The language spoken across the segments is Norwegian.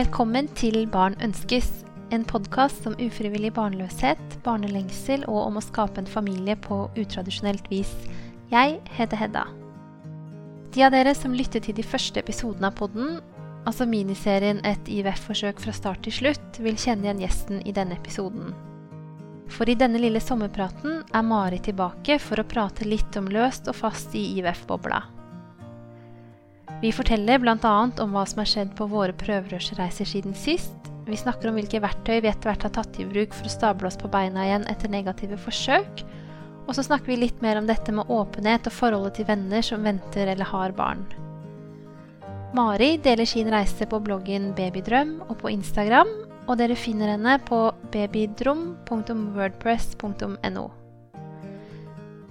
Velkommen til Barn ønskes, en podkast om ufrivillig barnløshet, barnelengsel og om å skape en familie på utradisjonelt vis. Jeg heter Hedda. De av dere som lyttet til de første episodene av podden, altså miniserien Et IVF-forsøk fra start til slutt, vil kjenne igjen gjesten i denne episoden. For i denne lille sommerpraten er Mari tilbake for å prate litt om løst og fast i IVF-bobla. Vi forteller bl.a. om hva som har skjedd på våre prøverørsreiser siden sist. Vi snakker om hvilke verktøy vi etter hvert har tatt i bruk for å stable oss på beina igjen etter negative forsøk. Og så snakker vi litt mer om dette med åpenhet og forholdet til venner som venter eller har barn. Mari deler sin reise på bloggen Babydrøm og på Instagram, og dere finner henne på babydrom.wordpress.no.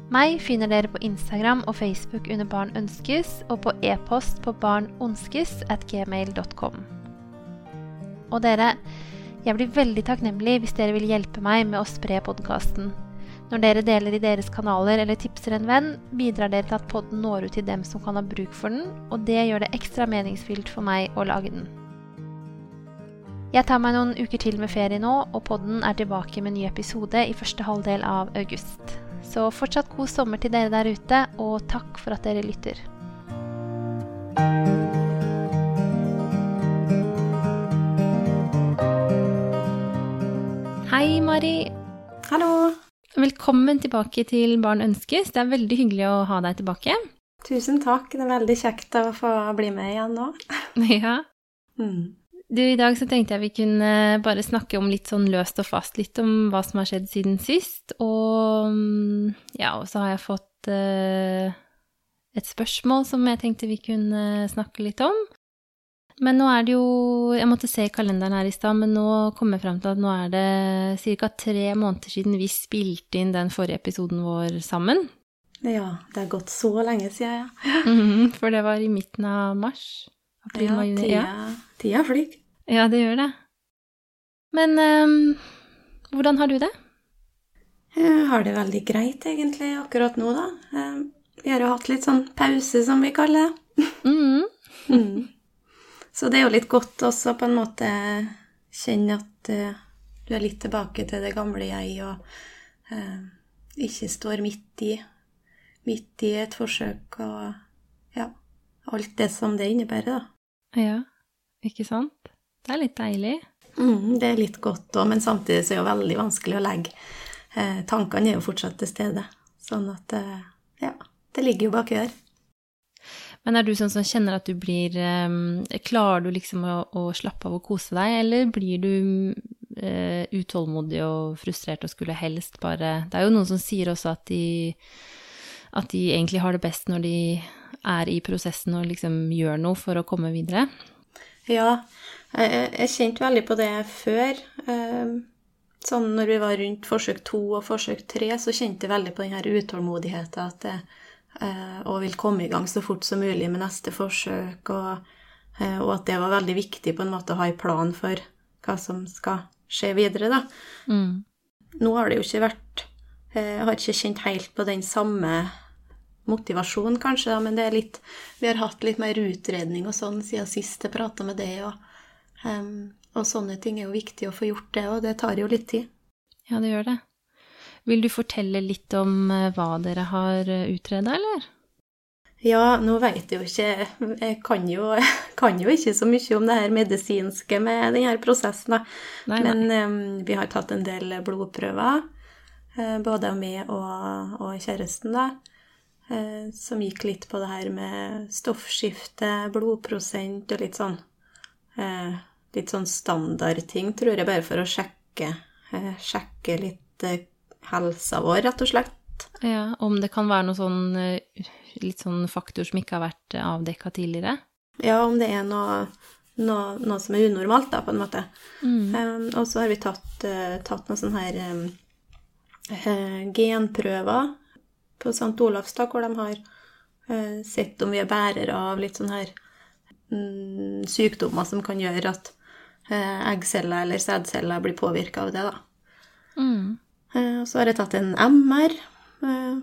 Meg finner dere på Instagram og Facebook under Barn ønskes, og på e-post på barnonskes at gmail.com. Og dere, jeg blir veldig takknemlig hvis dere vil hjelpe meg med å spre podkasten. Når dere deler i deres kanaler eller tipser en venn, bidrar dere til at podden når ut til dem som kan ha bruk for den, og det gjør det ekstra meningsfylt for meg å lage den. Jeg tar meg noen uker til med ferie nå, og podden er tilbake med ny episode i første halvdel av august. Så fortsatt god sommer til dere der ute, og takk for at dere lytter. Hei, Mari. Hallo. Velkommen tilbake til Barn ønskes. Det er veldig hyggelig å ha deg tilbake. Tusen takk. Det er veldig kjekt å få bli med igjen nå. Ja. Mm. Du, I dag så tenkte jeg vi kunne bare snakke om litt sånn løst og fast, litt om hva som har skjedd siden sist. Og mm, ja, og så har jeg fått uh, et spørsmål som jeg tenkte vi kunne snakke litt om. Men nå er det jo Jeg måtte se i kalenderen her i stad, men nå kom jeg frem til at nå er det ca. tre måneder siden vi spilte inn den forrige episoden vår sammen. Ja, det har gått så lenge siden, ja. For det var i midten av mars. April, ja tida, Ja. tida flyr. Ja, det gjør det. Men um, hvordan har du det? Jeg har det veldig greit egentlig akkurat nå, da. Eh, Vi har jo hatt litt sånn pause, som vi kaller det. Mm. Mm. Så det er jo litt godt også på en måte kjenne at uh, du er litt tilbake til det gamle jeg, og uh, ikke står midt i, midt i et forsøk og ja, alt det som det innebærer, da. Ja, ikke sant? Det er litt deilig. Mm, det er litt godt òg, men samtidig så er det veldig vanskelig å legge eh, Tankene er jo fortsatt til stede. Sånn at eh, ja, det ligger jo bak her. Men er du sånn som kjenner at du blir eh, Klarer du liksom å, å slappe av og kose deg, eller blir du eh, utålmodig og frustrert og skulle helst bare Det er jo noen som sier også at de at de egentlig har det best når de er i prosessen og liksom gjør noe for å komme videre. Ja, jeg, jeg kjente veldig på det før. Eh, Sånn når vi var rundt forsøk to og forsøk tre, så kjente jeg veldig på den her utålmodigheten at jeg eh, og vil komme i gang så fort som mulig med neste forsøk, og, eh, og at det var veldig viktig på en måte å ha en plan for hva som skal skje videre, da. Mm. Nå har det jo ikke vært eh, Jeg har ikke kjent helt på den samme motivasjonen, kanskje, da, men det er litt Vi har hatt litt mer utredning og sånn siden sist jeg prata med det, og, em, og sånne ting er jo viktig å få gjort, det, og det tar jo litt tid. Ja, det gjør det. Vil du fortelle litt om eh, hva dere har utreda, eller? Ja, nå vet jeg jo ikke Jeg kan jo, kan jo ikke så mye om det her medisinske med denne prosessen, da. Nei, nei. Men um, vi har tatt en del blodprøver, eh, både av meg og, og kjæresten, da. eh, Som gikk litt på det her med stoffskifte, blodprosent og litt sånn eh, Litt sånn standardting, tror jeg, bare for å sjekke, eh, sjekke litt eh, helsa vår, rett og slett. Ja, om det kan være noe sånn eh, litt sånn faktor som ikke har vært avdekka tidligere? Ja, om det er noe, noe, noe som er unormalt, da, på en måte. Mm. Um, og så har vi tatt, eh, tatt noen sånne her um, eh, genprøver på St. Olavs, da, hvor de har eh, sett om vi er bærere av litt sånne her sykdommer som kan gjøre at eh, eggceller eller sædceller blir påvirka av det, da. Mm. Eh, så har jeg tatt en MR eh,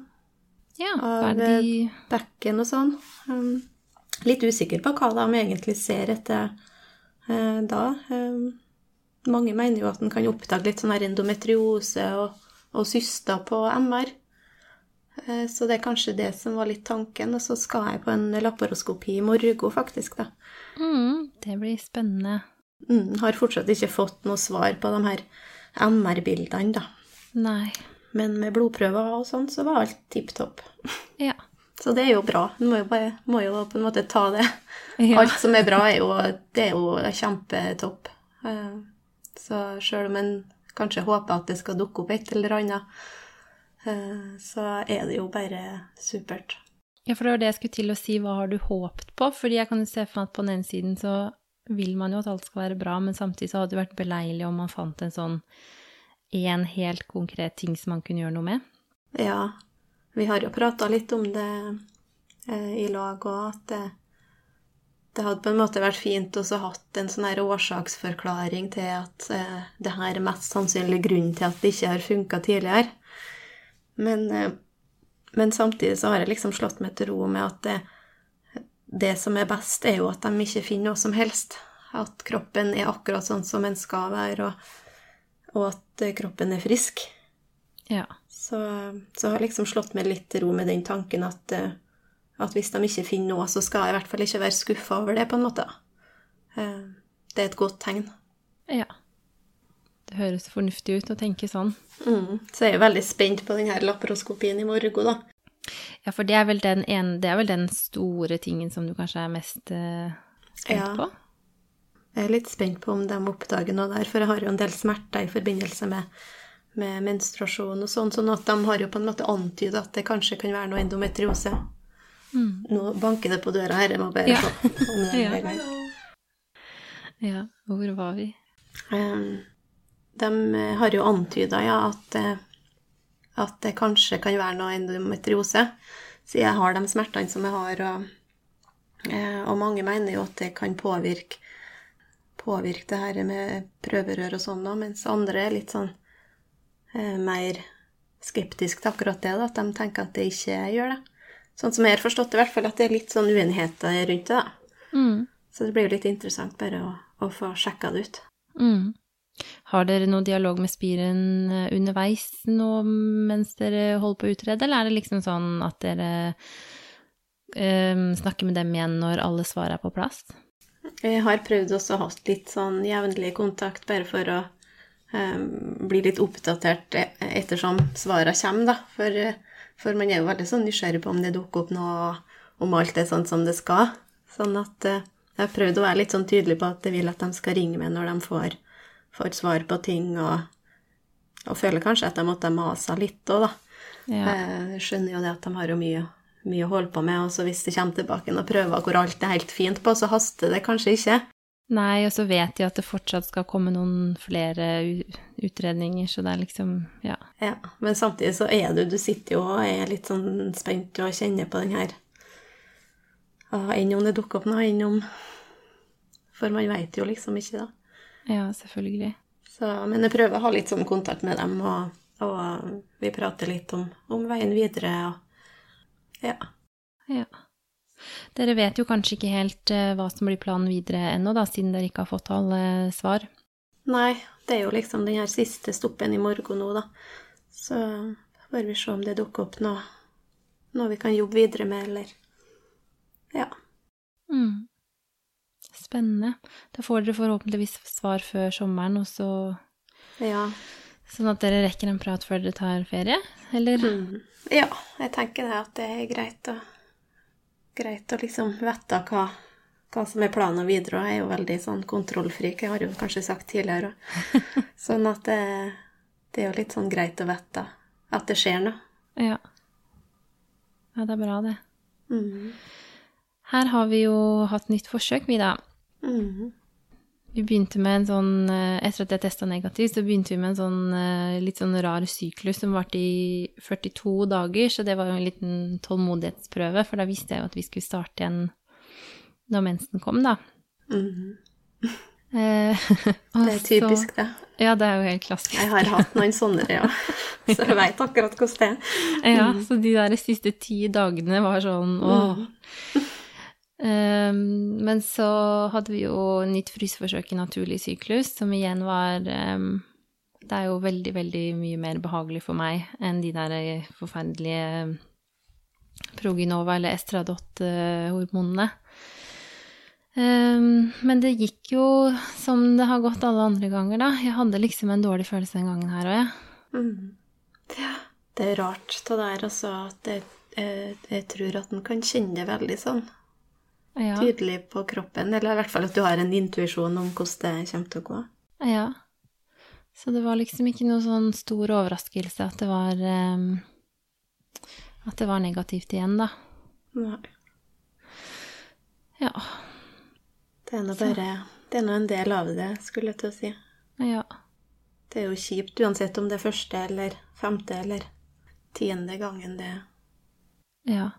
Ja, av de bekken og sånn. Um, litt usikker på hva de egentlig ser etter, eh, da. Eh, mange mener jo at en kan oppdage litt sånn endometriose og, og syster på MR. Eh, så det er kanskje det som var litt tanken. Og så skal jeg på en laparoskopi i morgen, faktisk, da. Mm, det blir spennende. Mm, har fortsatt ikke fått noe svar på de her MR-bildene, da. Nei. Men med blodprøver og sånn, så var alt tipp topp. Ja. Så det er jo bra. En må jo, bare, må jo på en måte ta det. Ja. Alt som er bra, er jo, det er jo kjempetopp. Eh, Så sjøl om en kanskje håper at det skal dukke opp et eller annet, så er det jo bare supert. Ja, for det var det jeg skulle til å si. Hva har du håpet på? Fordi jeg kan jo se for meg at på den ene siden så vil man jo at alt skal være bra, men samtidig så hadde det vært beleilig om man fant en sånn én helt konkret ting som man kunne gjøre noe med. Ja, vi har jo prata litt om det eh, i lag òg, at det, det hadde på en måte vært fint også hatt en sånn her årsaksforklaring til at eh, det her er mest sannsynlig grunnen til at det ikke har funka tidligere. Men, eh, men samtidig så har jeg liksom slått meg til ro med at det, det som er best, er jo at de ikke finner noe som helst. At kroppen er akkurat sånn som den skal være, og, og at eh, kroppen er frisk. Ja. Så, så har jeg liksom slått meg litt til ro med den tanken at, eh, at hvis de ikke finner noe, så skal jeg i hvert fall ikke være skuffa over det, på en måte. Det er et godt tegn. Ja. Det høres fornuftig ut å tenke sånn. Mm. Så jeg er jo veldig spent på denne laparoskopien i morgen, da. Ja, for det er vel den, ene, det er vel den store tingen som du kanskje er mest eh, spent Ja. på? Jeg er litt spent på om de oppdager noe der, for jeg har jo en del smerter i forbindelse med, med menstruasjon og sånn, sånn at de har jo på en måte antydet at det kanskje kan være noe endometriose. Nå banker det på døra her, jeg må bare Ja. få Ja. Ja, hvor var vi? Um, De eh, har jo antyda ja, at, eh, at det kanskje kan være noe endometriose, siden jeg har de smertene som jeg har. Og, eh, og mange mener jo at det kan påvirke, påvirke det her med prøverør og sånn, da, mens andre er litt sånn eh, mer skeptisk til akkurat det, da, at de tenker at det ikke gjør det. Sånn som jeg har forstått det, i hvert fall, at det er litt sånn uenigheter rundt det. da. Mm. Så det blir jo litt interessant bare å, å få sjekka det ut. Mm. Har dere noe dialog med Spiren eh, underveis nå mens dere holder på å utrede, eller er det liksom sånn at dere um, snakker med dem igjen når alle svar er på plass? Jeg har prøvd også å ha litt sånn jevnlig kontakt, bare for å um, bli litt oppdatert e- ettersom svarene kommer, da. For, for man er jo veldig sånn nysgjerrig på om det dukker opp noe, om alt er sånn som det skal. Sånn at uh, jeg har prøvd å være litt sånn tydelig på at jeg vil at de skal ringe meg når de får, får svar på ting, og, og føler kanskje at de måtte mase litt òg, da. Ja. Eh, Jeg skjønner jo det at de har jo mye, mye å holde på med, og så hvis det kommer tilbake noen prøver hvor alt er helt fint på, så haster det kanskje ikke. Nei, og så vet de at det fortsatt skal komme noen flere utredninger, så det er liksom Ja. Ja, men samtidig så er du Du sitter jo og er litt sånn spent og kjenner på den her Enn om det dukker opp noe, enn om For man veit jo liksom ikke, da. Ja, selvfølgelig. Så, men jeg prøver å ha litt sånn kontakt med dem, og, og vi prater litt om, om veien videre og Ja. Ja. Dere vet jo kanskje ikke helt eh, hva som blir planen videre ennå, da, siden dere ikke har fått alle svar. Nei, det er jo liksom den her siste stoppen i morgen nå, da. Så får vi se om det dukker opp noe, noe vi kan jobbe videre med, eller Ja. Mm. Spennende. Da får dere forhåpentligvis svar før sommeren, og så Ja. Sånn at dere rekker en prat før dere tar ferie, eller? Mm. Ja, jeg tenker det at det er greit å, greit å liksom vite hva, hva som er planen videre. Og jeg er jo veldig sånn kontrollfrik, jeg har jo kanskje sagt tidligere òg. Sånn at det, det er jo litt sånn greit å vite at det skjer noe. Ja. Ja, det er bra, det. Mm. Her har vi jo hatt nytt forsøk, vi, da. Mm. Vi begynte med en sånn eh, Etter at jeg testa negativt, så begynte vi med en sånn eh, litt sånn rar syklus som varte i 42 dager, så det var jo en liten tålmodighetsprøve, for da visste jeg jo at vi skulle starte igjen når mensen kom, da. Mm. Eh, Det er typisk, det. Ja, det er jo helt klassisk. Jeg har hatt noen sånne, ja. Så jeg veit akkurat hvordan det er. Ja, så de der siste ti dagene var sånn åh. Um, men så hadde vi jo nytt fryseforsøk i naturlig syklus, som igjen var um, Det er jo veldig, veldig mye mer behagelig for meg enn de der forferdelige Proginova eller Estradot-hormonene. Um, men det gikk jo som det har gått alle andre ganger, da. Jeg hadde liksom en dårlig følelse den gangen her òg, jeg. Mm. Ja, det er rart det der, altså, at jeg, jeg, jeg tror at en kan kjenne det veldig sånn ja. tydelig på kroppen. Eller i hvert fall at du har en intuisjon om hvordan det kommer til å gå. Ja. Så det var liksom ikke noe sånn stor overraskelse at det var um, At det var negativt igjen, da. Nei. Ja. Det er nå bare Det er nå en del av det, skulle jeg til å si. Ja. Det er jo kjipt uansett om det er første eller femte eller tiende gangen det Ja.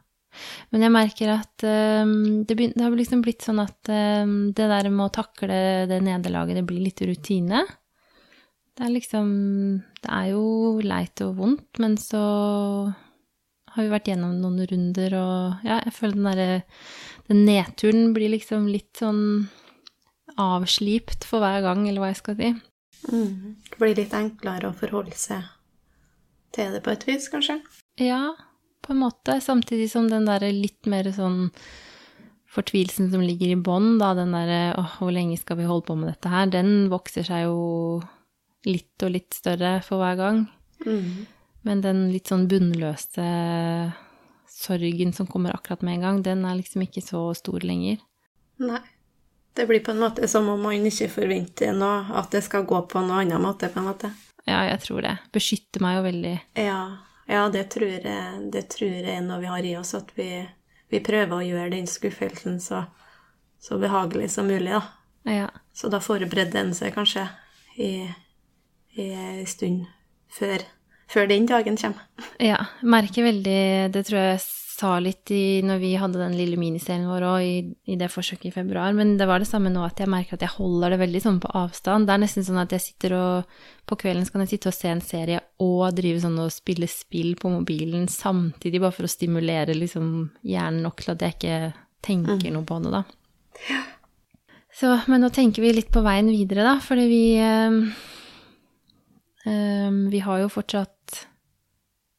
Men jeg merker at um, det, det, har liksom blitt sånn at um, det der med å takle det nederlaget, det blir litt rutine. Det er liksom Det er jo leit og vondt, men så har vi vært gjennom noen runder, og ja, jeg føler den derre Den nedturen blir liksom litt sånn avslipt for hver gang, eller hva jeg skal si. Mm. Det blir litt enklere å forholde seg til det på et vis, kanskje? Ja, på en måte. Samtidig som den derre litt mer sånn fortvilelsen som ligger i bånn, da, den derre åh, hvor lenge skal vi holde på med dette her, den vokser seg jo litt og litt større for hver gang. Mm. Men den litt sånn bunnløse sorgen som kommer akkurat med en gang, den er liksom ikke så stor lenger. Nei. Det blir på en måte som om man ikke forventer noe, at det skal gå på en annen måte, på en måte. Ja, jeg tror det. Beskytter meg jo veldig. Ja, ja, det tror jeg, det tror jeg når vi har i oss, at vi, vi prøver å gjøre den skuffelsen så, så behagelig som mulig, da. Ja. Så da forbereder en seg kanskje i, i en stund før, før, den dagen kommer. Ja, merker veldig Det tror jeg sa litt i, når vi hadde den lille miniserien vår òg, i, i, det forsøket i februar. Men det var det samme nå, at jeg merker at jeg holder det veldig sånn på avstand. Det er nesten sånn at jeg sitter og På kvelden så kan jeg sitte og se en serie og drive sånn og spille spill på mobilen samtidig, bare for å stimulere liksom hjernen nok til at jeg ikke tenker mm. noe på det, da. Så, men nå tenker vi litt på veien videre, da, fordi vi øh, øh, Vi har jo fortsatt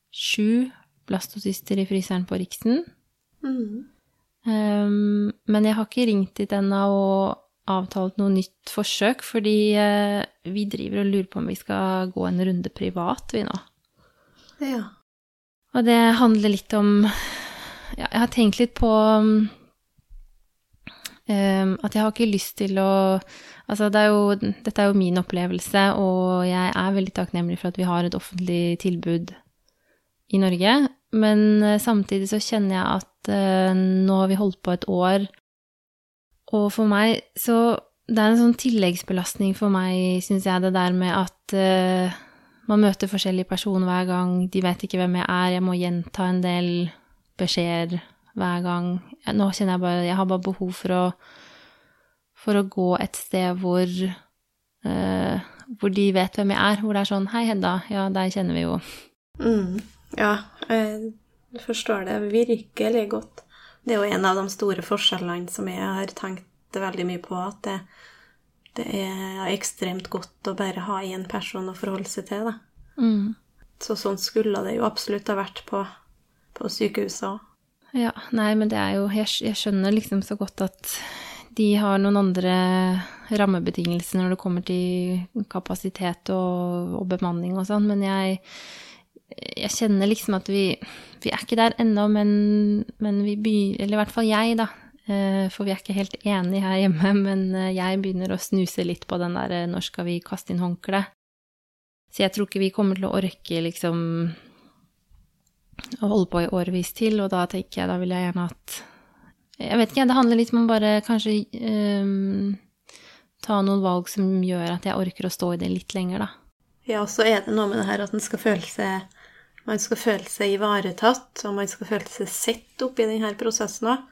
sju blastocyster i fryseren på Riksen. Mm. Um, men jeg har ikke ringt dit ennå og avtalt noe nytt forsøk, fordi uh, vi driver og lurer på om vi skal gå en runde privat, vi nå. Ja. Og det handler litt om Ja, jeg har tenkt litt på um, at jeg har ikke lyst til å Altså, det er jo, dette er jo min opplevelse, og jeg er veldig takknemlig for at vi har et offentlig tilbud i Norge. Men eh, samtidig så kjenner jeg at uh, nå har vi holdt på et år, og for meg så Det er en sånn tilleggsbelastning for meg, syns jeg, det der med at uh, man møter forskjellige personer hver gang, de vet ikke hvem jeg er, jeg må gjenta en del beskjeder hver gang. Nå kjenner jeg bare Jeg har bare behov for å, for å gå et sted hvor uh, hvor de vet hvem jeg er, hvor det er sånn Hei, Hedda. Ja, deg kjenner vi jo. Mm. Ja, jeg forstår det virkelig godt. Det er jo en av de store forskjellene som jeg har tenkt veldig mye på, at det, det er ekstremt godt å bare ha én person å forholde seg til. Da. Mm. Så sånn skulle det jo absolutt ha vært på, på sykehuset òg. Ja, nei, men det er jo jeg, jeg, skjønner liksom så godt at de har noen andre rammebetingelser når det kommer til kapasitet og, og bemanning og sånn, men jeg jeg kjenner liksom at vi, vi er ikke der ennå, men, men vi begynner Eller i hvert fall jeg, da. Eh, for vi er ikke helt enige her hjemme, men eh, jeg begynner å snuse litt på den der eh, 'når skal vi kaste inn håndkleet'? Så jeg tror ikke vi kommer til å orke liksom å holde på i årevis til, og da tenker jeg da vil jeg gjerne at Jeg vet ikke, det handler litt om å bare kanskje um, ta noen valg som gjør at jeg orker å stå i det litt lenger, da. Ja, så er det noe med det her at en skal føle seg man skal føle seg ivaretatt, og man skal føle seg sett oppi denne prosessen òg.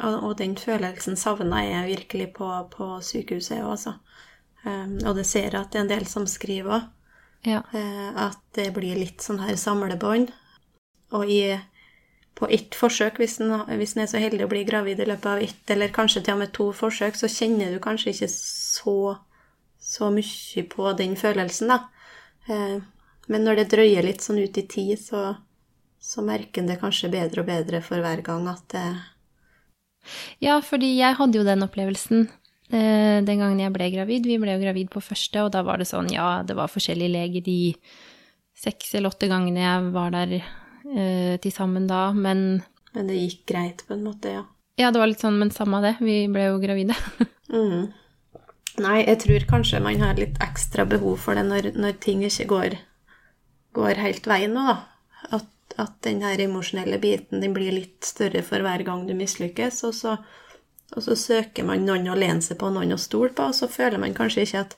Og den følelsen savna jeg virkelig på, på sykehuset òg, altså. Um, og det ser jeg at det er en del som skriver òg. Ja. Uh, at det blir litt sånn her samlebånd. Og i, på ett forsøk, hvis en, hvis en er så heldig å bli gravid i løpet av ett, eller kanskje til og med to forsøk, så kjenner du kanskje ikke så, så mye på den følelsen, da. Men når det drøyer litt sånn ut i tid, så, så merker en det kanskje bedre og bedre for hver gang at det Ja, fordi jeg hadde jo den opplevelsen eh, den gangen jeg ble gravid. Vi ble jo gravid på første, og da var det sånn, ja, det var forskjellige leger de seks eller åtte gangene jeg var der eh, til sammen da, men Men det gikk greit, på en måte, ja. Ja, det var litt sånn, men samme det, vi ble jo gravide. Mm. Nei, jeg tror kanskje man har litt ekstra behov for det når, når ting ikke går, går helt veien nå, da. At, at den her emosjonelle biten den blir litt større for hver gang du mislykkes, og så, og så søker man noen å lene seg på, noen å stole på, og så føler man kanskje ikke at,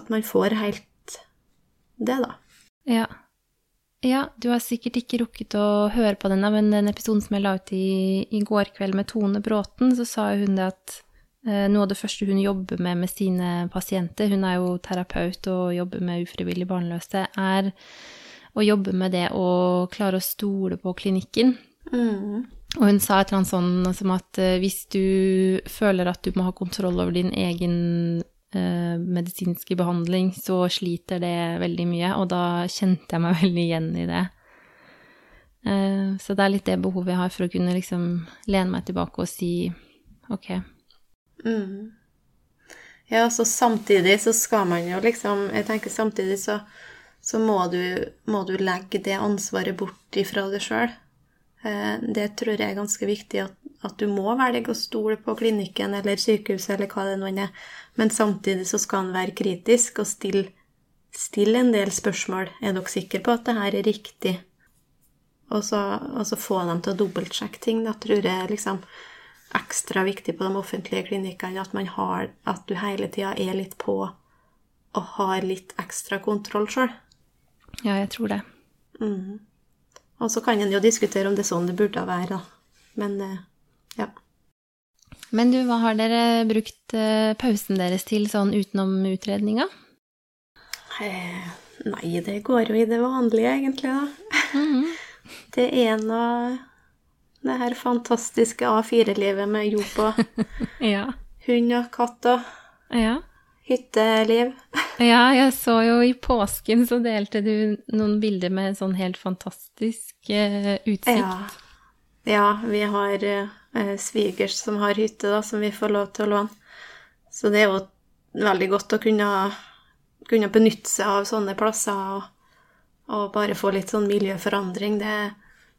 at man får helt det, da. Ja. Ja, du har sikkert ikke rukket å høre på den, men den episoden som jeg la ut i, i går kveld med Tone Bråten, så sa hun det at noe av det første hun jobber med med sine pasienter, hun er jo terapeut og jobber med ufrivillig barnløse, er å jobbe med det å klare å stole på klinikken. Mm. Og hun sa et eller annet sånn som at eh, hvis du føler at du må ha kontroll over din egen eh, medisinske behandling, så sliter det veldig mye, og da kjente jeg meg veldig igjen i det. Eh, så det er litt det behovet jeg har for å kunne liksom lene meg tilbake og si ok. Mm. Ja, så samtidig så skal man jo liksom Jeg tenker samtidig så, så må, du, må du legge det ansvaret bort ifra deg sjøl. Det tror jeg er ganske viktig, at, at du må velge å stole på klinikken eller sykehuset eller hva det nå er, men samtidig så skal en være kritisk og stille, stille en del spørsmål. Er dere sikre på at det her er riktig? Og så, og så få dem til å dobbeltsjekke ting. Da tror jeg liksom ekstra viktig på de offentlige klinikkene at, man har, at du hele tida er litt på og har litt ekstra kontroll sjøl. Ja, jeg tror det. Mm. Og så kan en jo diskutere om det er sånn det burde være, da. Men eh, ja. Men du, hva har dere brukt eh, pausen deres til sånn utenom utredninga? Eh, nei, det går jo i det vanlige, egentlig, da. Mhm. Det er nå det her fantastiske A4-livet med jobb og Ja. hund og katt og Ja. hytteliv. Ja, jeg så jo i påsken så delte du noen bilder med en sånn helt fantastisk eh, utsikt. Ja. ja, vi har eh, svigers som har hytte, da, som vi får lov til å låne. Så det er jo veldig godt å kunne, kunne benytte seg av sånne plasser og, og bare få litt sånn miljøforandring. Det,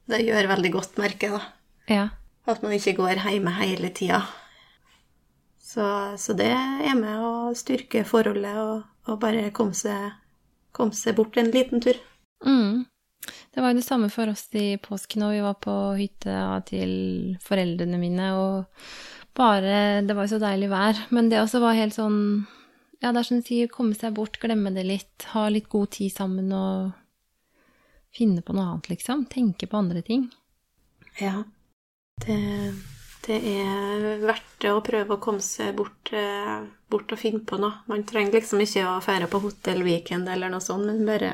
det gjør veldig godt, merker jeg, da. Ja. At man ikke går hjemme hele tida. Så, så det er med å styrke forholdet og, og bare komme seg, komme seg bort en liten tur. Mm. Det var jo det samme for oss i påsken, og vi var på hytta til foreldrene mine, og bare Det var jo så deilig vær. Men det også var helt sånn Ja, det er som du sier, komme seg bort, glemme det litt, ha litt god tid sammen og finne på noe annet, liksom. Tenke på andre ting. Ja. Det, det er verdt det å prøve å komme seg bort, eh, bort og finne på noe. Man trenger liksom ikke å feire på hotell weekend eller noe sånt, men bare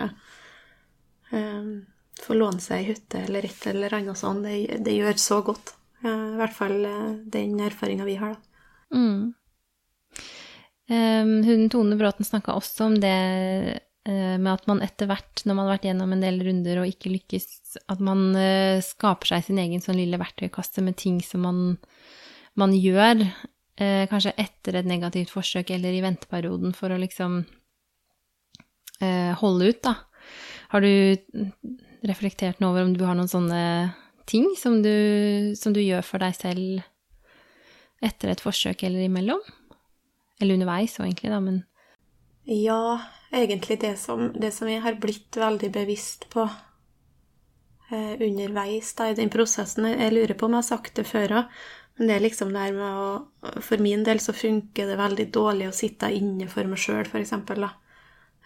um, få låne seg ei hytte eller et eller annet sånt. Det, det gjør så godt. Eh, I hvert fall eh, den erfaringa vi har, da. Mm. Um, hun Tone Bråten snakka også om det med at man etter hvert, når man har vært gjennom en del runder og ikke lykkes, at man eh, skaper seg sin egen sånn lille verktøykasse med ting som man, man gjør, eh, kanskje etter et negativt forsøk eller i venteperioden, for å liksom eh, holde ut, da. Har du reflektert nå over om du har noen sånne ting som du, som du gjør for deg selv etter et forsøk eller imellom? Eller underveis òg, egentlig, da, men Ja, egentlig det som, det som jeg har blitt veldig bevisst på eh, underveis da, i den prosessen. Jeg lurer på om jeg har sagt det før òg, men det er liksom det her med å For min del så funker det veldig dårlig å sitte inne for meg sjøl, f.eks. Eh,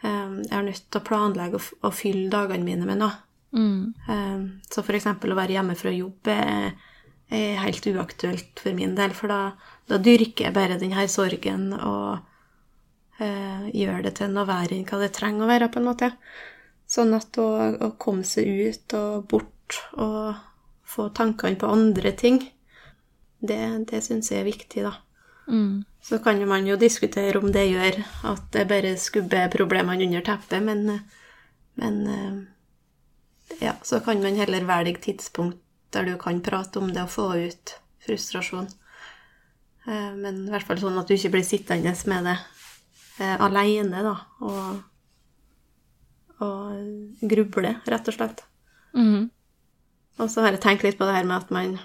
jeg er nødt til å planlegge og, fylle dagene mine med noe. mm. Eh, så f.eks. å være hjemme fra jobb er, er helt uaktuelt for min del, for da, da dyrker jeg bare den her sorgen og eh, gjør det til noe verre enn hva det trenger å være, på en måte. Sånn at å, å komme seg ut og bort og, få tankene på andre ting. Det, det syns jeg er viktig, da. Mm. Så kan man jo diskutere om det gjør at det bare skubber problemene under teppet, men, men eh, ja, så kan man heller velge tidspunkt der du kan prate om det og få ut frustrasjon. Eh, Men i hvert fall sånn at du ikke blir sittende med det eh, alene, da, og, og gruble, rett og slett. Mm. Og så har jeg tenkt litt på det her med at man,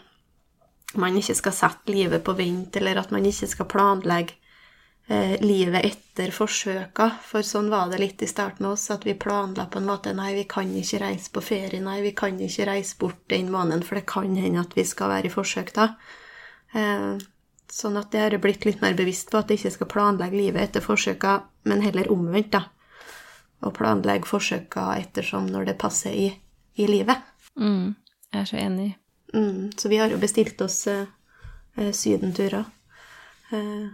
man ikke skal sette livet på vent, eller at man ikke skal planlegge eh, livet etter forsøka, for sånn var det litt i starten oss, at vi planla på en måte Nei, vi kan ikke reise på ferie, nei, vi kan ikke reise bort den måneden, for det kan hende at vi skal være i forsøk da. Eh, sånn at jeg har blitt litt mer bevisst på, at jeg ikke skal planlegge livet etter forsøka, men heller omvendt, da. Og planlegge forsøka ettersom når det passer i, i livet. Mm. Jeg er så enig. Mm, så vi har jo bestilt oss eh, eh, sydenturer. Eh,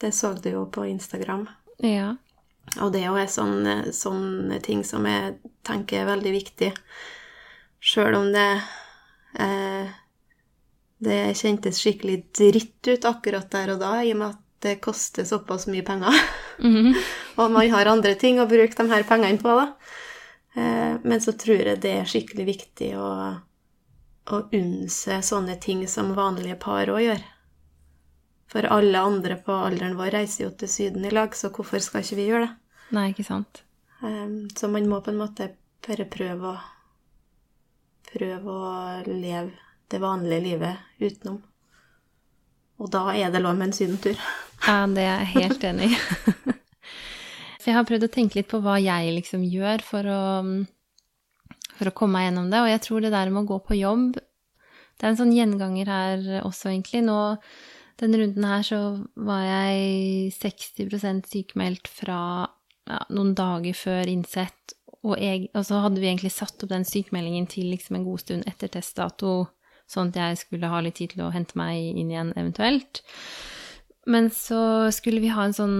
det så du jo på Instagram. Ja. Og det er jo sånne, sånne ting som jeg tenker er veldig viktig. Sjøl om det eh, det kjentes skikkelig dritt ut akkurat der og da, i og med at det koster såpass mye penger. Mhm. og man har andre ting å bruke de her pengene på, da. Eh, men så tror jeg det er skikkelig viktig å, å unnse sånne ting som vanlige par òg gjør. For alle andre på alderen vår reiser jo til Syden i lag, så hvorfor skal ikke vi gjøre det? Nei, ikke sant. Um, så man må på en måte bare prøve å Prøve å leve det vanlige livet utenom. Og da er det lov med en sydentur. Ja, det er jeg helt enig i. For jeg har prøvd å tenke litt på hva jeg liksom gjør for å, for å komme meg gjennom det. Og jeg tror det der med å gå på jobb Det er en sånn gjenganger her også, egentlig. Nå, denne runden her så var jeg 60% sykemeldt fra ja, noen dager før innsett. Og, jeg, og så hadde vi egentlig satt opp den sykemeldingen til liksom en god stund etter testdato, sånn at jeg skulle ha litt tid til å hente meg inn igjen eventuelt. Men så skulle vi ha en sånn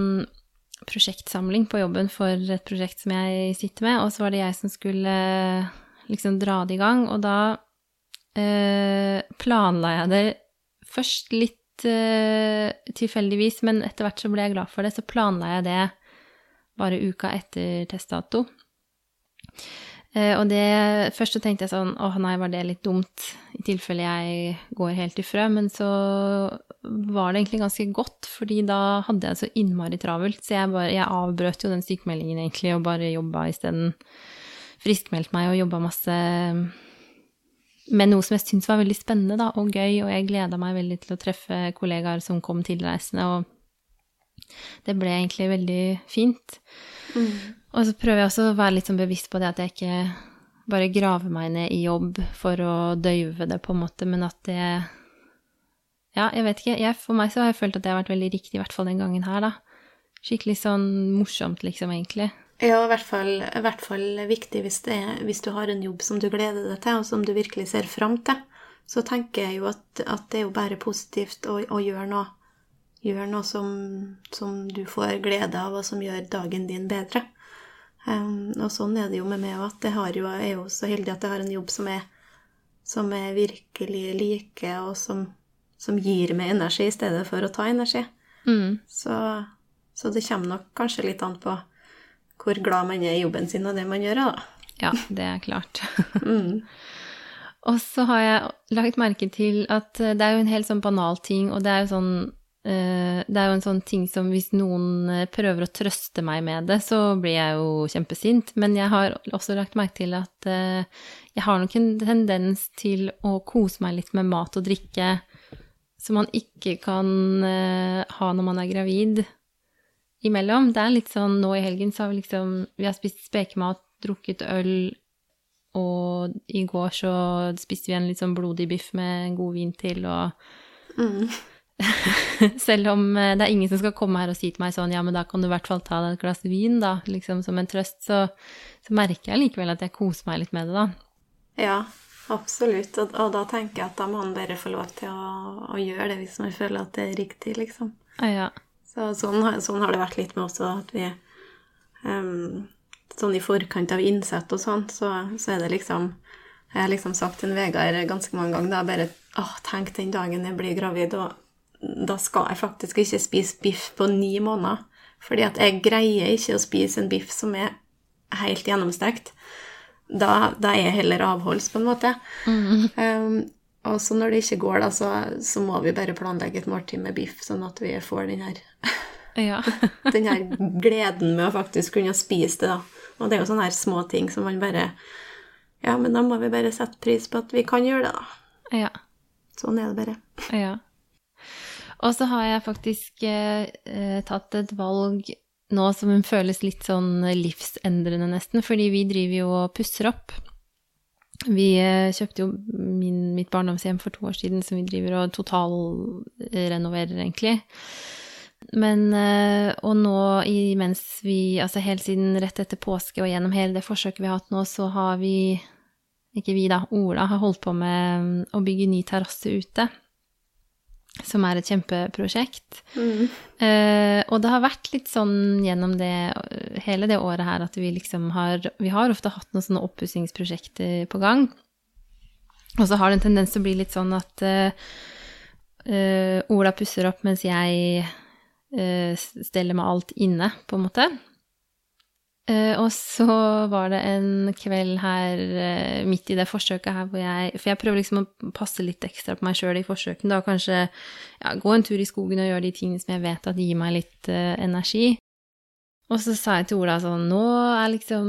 prosjektsamling på jobben for et prosjekt som jeg sitter med, og så var det jeg som skulle liksom dra det i gang, og da eh, planla jeg det først litt eh, tilfeldigvis, men etter hvert så ble jeg glad for det, så planla jeg det bare uka etter testdato. Eh, og det, først så tenkte jeg sånn, åh nei, var det litt dumt, i tilfelle jeg går helt ifra, men så var det egentlig ganske godt, fordi da hadde jeg det så innmari travelt, så jeg, bare, jeg avbrøt jo den sykemeldingen egentlig, og bare jobba isteden, friskmeldt meg og jobba masse. Med noe som jeg syntes var veldig spennende da, og gøy, og jeg gleda meg veldig til å treffe kollegaer som kom tilreisende, og det ble egentlig veldig fint. Og så prøver jeg også å være litt sånn bevisst på det at jeg ikke bare graver meg ned i jobb for å døyve det, på en måte, men at det Ja, jeg vet ikke. Jeg, for meg så har jeg følt at det har vært veldig riktig, i hvert fall den gangen her, da. Skikkelig sånn morsomt, liksom, egentlig. Ja, i hvert fall, i hvert fall viktig hvis, er, hvis du har en jobb som du gleder deg til, og som du virkelig ser fram til. Så tenker jeg jo at, at det er jo bare positivt å, å gjøre noe, gjøre noe som, som, du får glede av, og som gjør dagen din bedre. Um, og sånn er det jo med meg òg, at jeg, har jo, jeg er jo så heldig at jeg har en jobb som er, som jeg virkelig liker, og som, som gir meg energi i stedet for å ta energi. Mm. Så, så det kommer nok kanskje litt an på hvor glad man er i jobben sin og det man gjør, da. Ja, det er klart. Mm. Og så har jeg lagt merke til at det er jo en helt sånn banal ting, og det er jo sånn det er jo en sånn ting som hvis noen eh, prøver å trøste meg med det, så blir jeg jo kjempesint. Men jeg har også lagt merke til at jeg har nok en tendens til å kose meg litt med mat og drikke som man ikke kan ha når man er gravid imellom. Det er litt sånn nå i helgen så har vi liksom Vi har spist spekemat, drukket øl, og i går så spiste vi en litt sånn blodig biff med god vin til, og Mm. Selv om eh, det er ingen som skal komme her og si til meg sånn, ja, men da kan du i hvert fall ta deg et glass vin, da, liksom som en trøst, så, så merker jeg likevel at jeg koser meg litt med det, da. Ja, absolutt. Og, og, da tenker jeg at da må han bare få lov til å, å, gjøre det hvis man føler at det er riktig, liksom. Ja, ja. Så sånn, sånn, har det vært litt med også, at vi um, Sånn i forkant av innsett og sånn, så, så, er det liksom Jeg har liksom sagt til Vegard ganske mange ganger da, bare åh, tenk den dagen jeg blir gravid, og da skal jeg faktisk ikke spise biff på ni måneder. Fordi at jeg greier ikke å spise en biff som er helt gjennomstekt. Da, da er jeg heller avholds, på en måte. Mm. Um, og så når det ikke går, da, så, så, må vi bare planlegge et måltid med biff, sånn at vi får den her, ja. den her gleden med å faktisk kunne spise det, da. Og det er jo sånne her små ting som man bare Ja, men da må vi bare sette pris på at vi kan gjøre det, da. Ja. Sånn er det bare. Ja. Og så har jeg faktisk eh, eh tatt et valg nå som føles litt sånn livsendrende, nesten, fordi vi driver jo og pusser opp. Vi eh, kjøpte jo min, mitt barndomshjem for to år siden, som vi driver og totalrenoverer, egentlig. Men eh, Og nå mens vi Altså helt siden rett etter påske og gjennom hele det forsøket vi har hatt nå, så har vi Ikke vi, da. Ola har holdt på med mm, å bygge ny terrasse ute som er et kjempeprosjekt. Mm. Uh, og det har vært litt sånn gjennom det, hele det året her at vi liksom har Vi har ofte hatt noen sånne oppussingsprosjekter på gang. Og så har det en tendens til å bli litt sånn at uh, uh, Ola pusser opp mens jeg steller med alt inne, på en måte. Uh, og så var det en kveld her uh, midt i det forsøket her hvor jeg For jeg prøver liksom å passe litt ekstra på meg sjøl i forsøkene. Da kanskje ja, gå en tur i skogen og gjøre de tingene som jeg vet at gir meg litt uh, energi. Og så sa jeg til Ola sånn Nå er liksom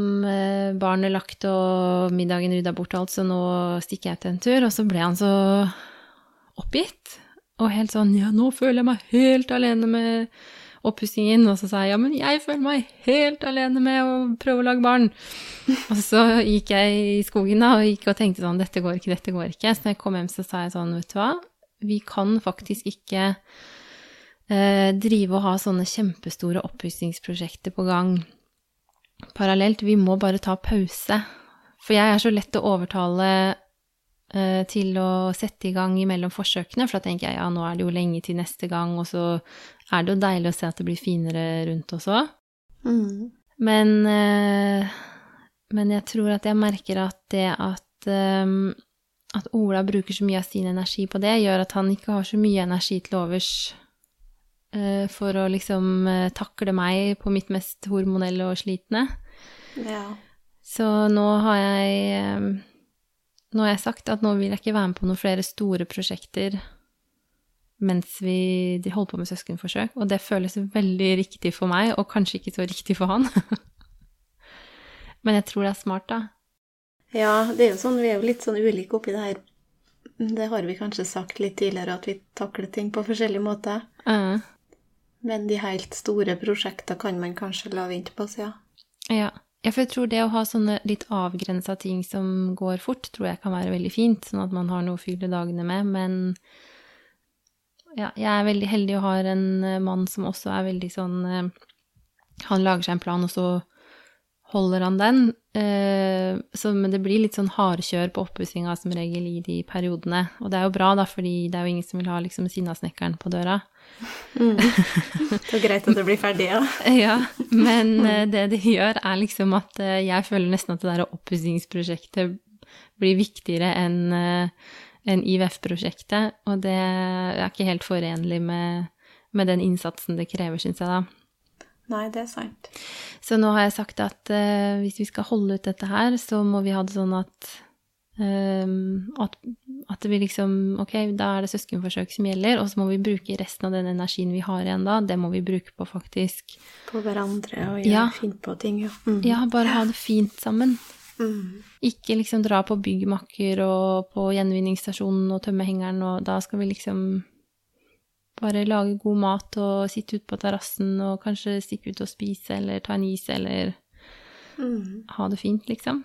barnet lagt og middagen rydda bort alt, så nå stikker jeg til en tur. Og så ble han så oppgitt. Og helt sånn Ja, nå føler jeg meg helt alene med oppussingen, og så sa jeg ja, men jeg føler meg helt alene med å prøve å lage barn. og så gikk jeg i skogen da, og gikk og tenkte sånn dette går ikke, dette går ikke. Så da jeg kom hjem, så sa jeg sånn, vet du hva, vi kan faktisk ikke eh, drive og ha sånne kjempestore oppussingsprosjekter på gang parallelt. Vi må bare ta pause. For jeg er så lett å overtale til å sette i gang mellom forsøkene, for da tenker jeg ja, nå er det jo lenge til neste gang, og så er det jo deilig å se at det blir finere rundt også. Mm. Men, eh, men jeg tror at jeg merker at det at, um, at Ola bruker så mye av sin energi på det, gjør at han ikke har så mye energi til overs for å liksom takle meg på mitt mest hormonelle og slitne. Ja. Så nå har jeg nå har jeg sagt at nå vil jeg ikke være med på noen flere store prosjekter mens vi holder på med søskenforsøk, og det føles veldig riktig for meg, og kanskje ikke så riktig for han. Men jeg tror det er smart, da. Ja, det er jo sånn, vi er jo litt sånn ulike oppi det her. Det har vi kanskje sagt litt tidligere, at vi takler ting på forskjellige måter. Uh. Men de helt store prosjektene kan man kanskje la vente på, så ja. Ja. Ja, for jeg tror det å ha sånne litt avgrensa ting som går fort, tror jeg kan være veldig fint, sånn at man har noe å fylle dagene med, men ja, jeg er veldig heldig og har en eh, mann som også er veldig sånn eh, Han lager seg en plan, og så holder han den. Eh, så, men det blir litt sånn hardkjør på oppussinga som regel i de periodene. Og det er jo bra, da, fordi det er jo ingen som vil ha liksom sinnasnekkeren på døra. Mm. Det er greit at det blir ferdig, ja. ja. Men uh, det det gjør, er liksom at uh, jeg føler nesten at det der oppussingsprosjektet blir viktigere enn en enn IVF-prosjektet. Og det er ikke helt forenlig med, med den innsatsen det krever, syns jeg da. Nei, det er sant. Så nå har jeg sagt at hvis vi skal holde ut dette her, så må vi ha det sånn at Um, at, at, det blir liksom Ok, da er det søskenforsøk som gjelder, og så må vi bruke resten av den energien vi har igjen da, det må vi bruke på faktisk På hverandre og gjøre ja. fint på ting, ja. Mm. Ja, bare ha det fint sammen. Mm. Ikke liksom dra på byggmakker og på gjenvinningsstasjonen og tømme hengeren, og da skal vi liksom bare lage god mat og sitte ute på terrassen og kanskje stikke ut og spise eller ta en is eller mm. ha det fint, liksom.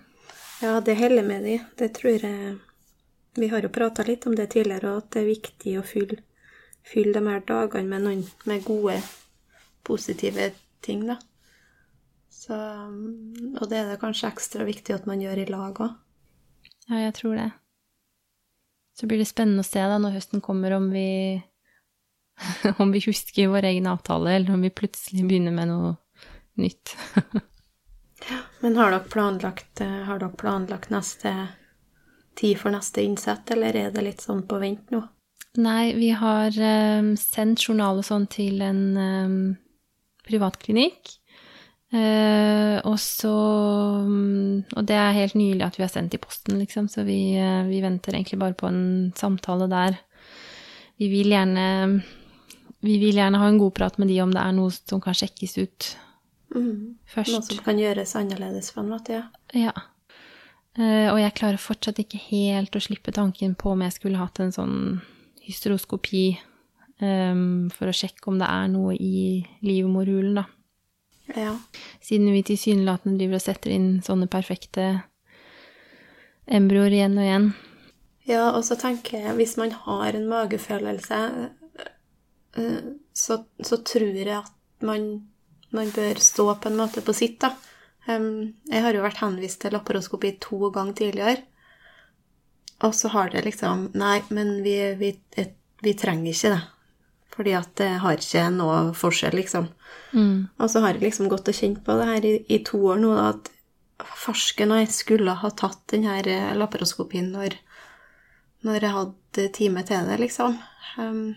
Ja, det heller med de. Det tror jeg Vi har jo prata litt om det tidligere, og at det er viktig å fylle, fylle de her dagene med noen med gode, positive ting, da. Så, og det er det kanskje ekstra viktig at man gjør i lag òg. Ja, jeg tror det. Så blir det spennende å se da når høsten kommer, om vi om vi husker vår egen avtale, eller om vi plutselig begynner med noe nytt. Men har dere planlagt, har dere planlagt neste tid for neste innsett, eller er det litt sånn på vent nå? Nei, vi har um, sendt journal og sånn til en um, privatklinikk. Uh, og så um, Og det er helt nylig at vi har sendt i posten, liksom, så vi, uh, vi, venter egentlig bare på en samtale der. Vi vil gjerne Vi vil gjerne ha en god prat med de om det er noe som kan sjekkes ut mm. først. Noe som kan gjøres annerledes på en måte, ja. Ja. Uh, og jeg klarer fortsatt ikke helt å slippe tanken på om jeg skulle hatt en sånn hysteroskopi um, for å sjekke om det er noe i livmorhulen, da. Ja. Siden vi tilsynelatende driver og setter inn sånne perfekte embryoer igjen og igjen. Ja, og så tenker jeg, hvis man har en magefølelse, eh, så, så tror jeg at man, man, bør stå på en måte på sitt, da. Jeg har jo vært henvist til laparoskopi to ganger tidligere. Og så har det liksom Nei, men vi, vi, vi trenger ikke det. Fordi at det har ikke noe forskjell, liksom. Mm. Og så har jeg liksom gått og kjent på det her i, i to år nå, at farsken og jeg skulle ha tatt den her eh, laparoskopien når, når jeg hadde time til det, liksom. Um,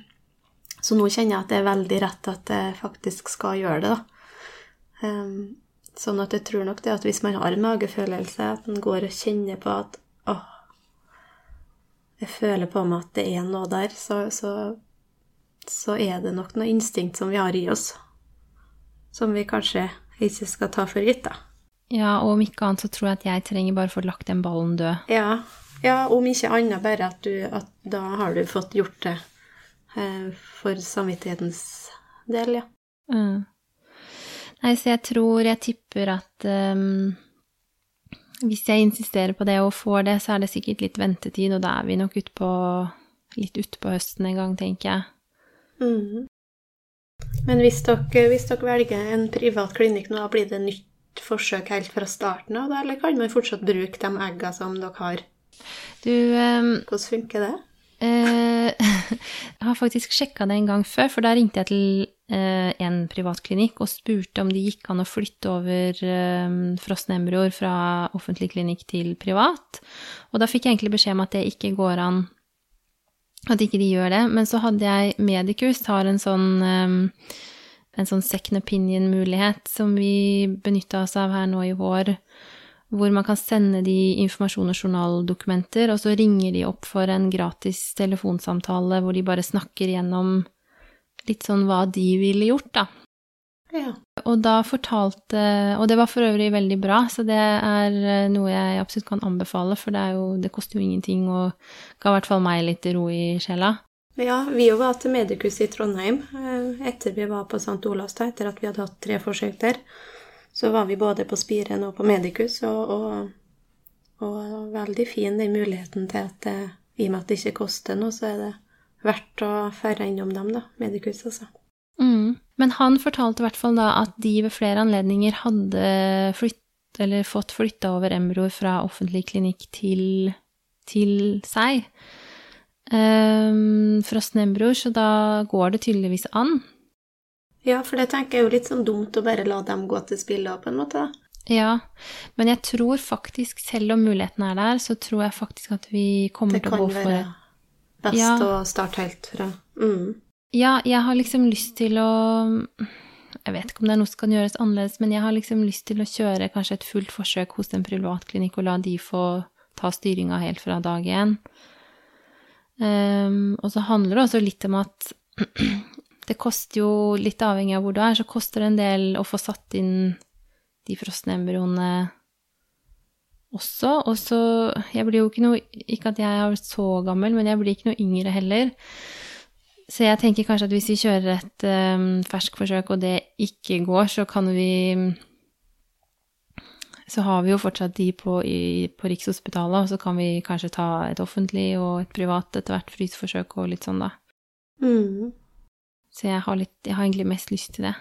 så nå kjenner jeg at det er veldig rett at jeg faktisk skal gjøre det, da. Um, sånn at jeg tror nok det at hvis man har en magefølelse, at man går og kjenner på at åh, jeg føler på meg at det er noe der, så, så så er det nok noe instinkt som vi har i oss, som vi kanskje ikke skal ta for gitt, da. Ja, og om ikke annet så tror jeg at jeg trenger bare å få lagt den ballen død. Ja, ja om ikke annet bare at, du, at da har du fått gjort det eh, for samvittighetens del, ja. Mm. Nei, så jeg tror Jeg tipper at um, hvis jeg insisterer på det og får det, så er det sikkert litt ventetid, og da er vi nok utpå litt utpå høsten en gang, tenker jeg. Mm. Men hvis dere, hvis dere, velger en privat klinikk nå, blir det nytt forsøk helt fra starten av, eller kan man fortsatt bruke de eggene som dere har? Du um, Hvordan funker det? Uh, jeg har faktisk sjekka det en gang før, for da ringte jeg til uh, en privatklinikk og spurte om det gikk an å flytte over um, frosne embryoer fra offentlig klinikk til privat. Og da fikk jeg egentlig beskjed om at det ikke går an at ikke de gjør det. Men så hadde jeg Medicus har en sånn, en sånn second opinion-mulighet som vi benytta oss av her nå i vår, hvor man kan sende de informasjon og journaldokumenter, og så ringer de opp for en gratis telefonsamtale hvor de bare snakker gjennom litt sånn hva de ville gjort, da. Ja. Og da fortalte Og det var for øvrig veldig bra, så det er eh, noe jeg absolutt kan anbefale, for det, jo, det koster jo ingenting og ga i hvert fall meg litt ro i sjela. Ja, vi jo var til mediekurset i Trondheim eh, etter vi var på St. Olavs, da, etter at vi hadde hatt tre forsøk der. Så var vi både på Spiren og på Medicus, og, og, og veldig fin den muligheten til at det, i og med at det ikke koster noe, så er det verdt å ferde innom dem, da. Medicus, altså. Mm. Men han fortalte i hvert fall da at de ved flere anledninger hadde flytt, eller fått flytta over Embroer fra offentlig klinikk til, til seg. Um, frosne embryoer, så da går det tydeligvis an. Ja, for det tenker jeg er jo litt sånn dumt å bare la dem gå til spille, på en måte. Ja, men jeg tror faktisk, selv om muligheten er der, så tror jeg faktisk at vi kommer til å gå for Det kan være best ja. å starte helt fra mm. Ja, jeg har liksom lyst til å Jeg vet ikke om det er noe som kan gjøres annerledes, men jeg har liksom lyst til å kjøre kanskje et fullt forsøk hos en privatklinikk og la de få ta styringa helt fra dag én. Um, og så handler det også litt om at det koster jo, litt avhengig av hvor du er, så koster det en del å få satt inn de frosne embryoene også. Og så Jeg blir jo ikke noe Ikke at jeg er så gammel, men jeg blir ikke noe yngre heller. Så jeg tenker kanskje at hvis vi kjører et um, ferskforsøk, og det ikke går, så kan vi Så har vi jo fortsatt de på, i, på Rikshospitalet, og så kan vi kanskje ta et offentlig og et privat etter hvert fryseforsøk og litt sånn, da. Mm. Så jeg har, litt, jeg har egentlig mest lyst til det.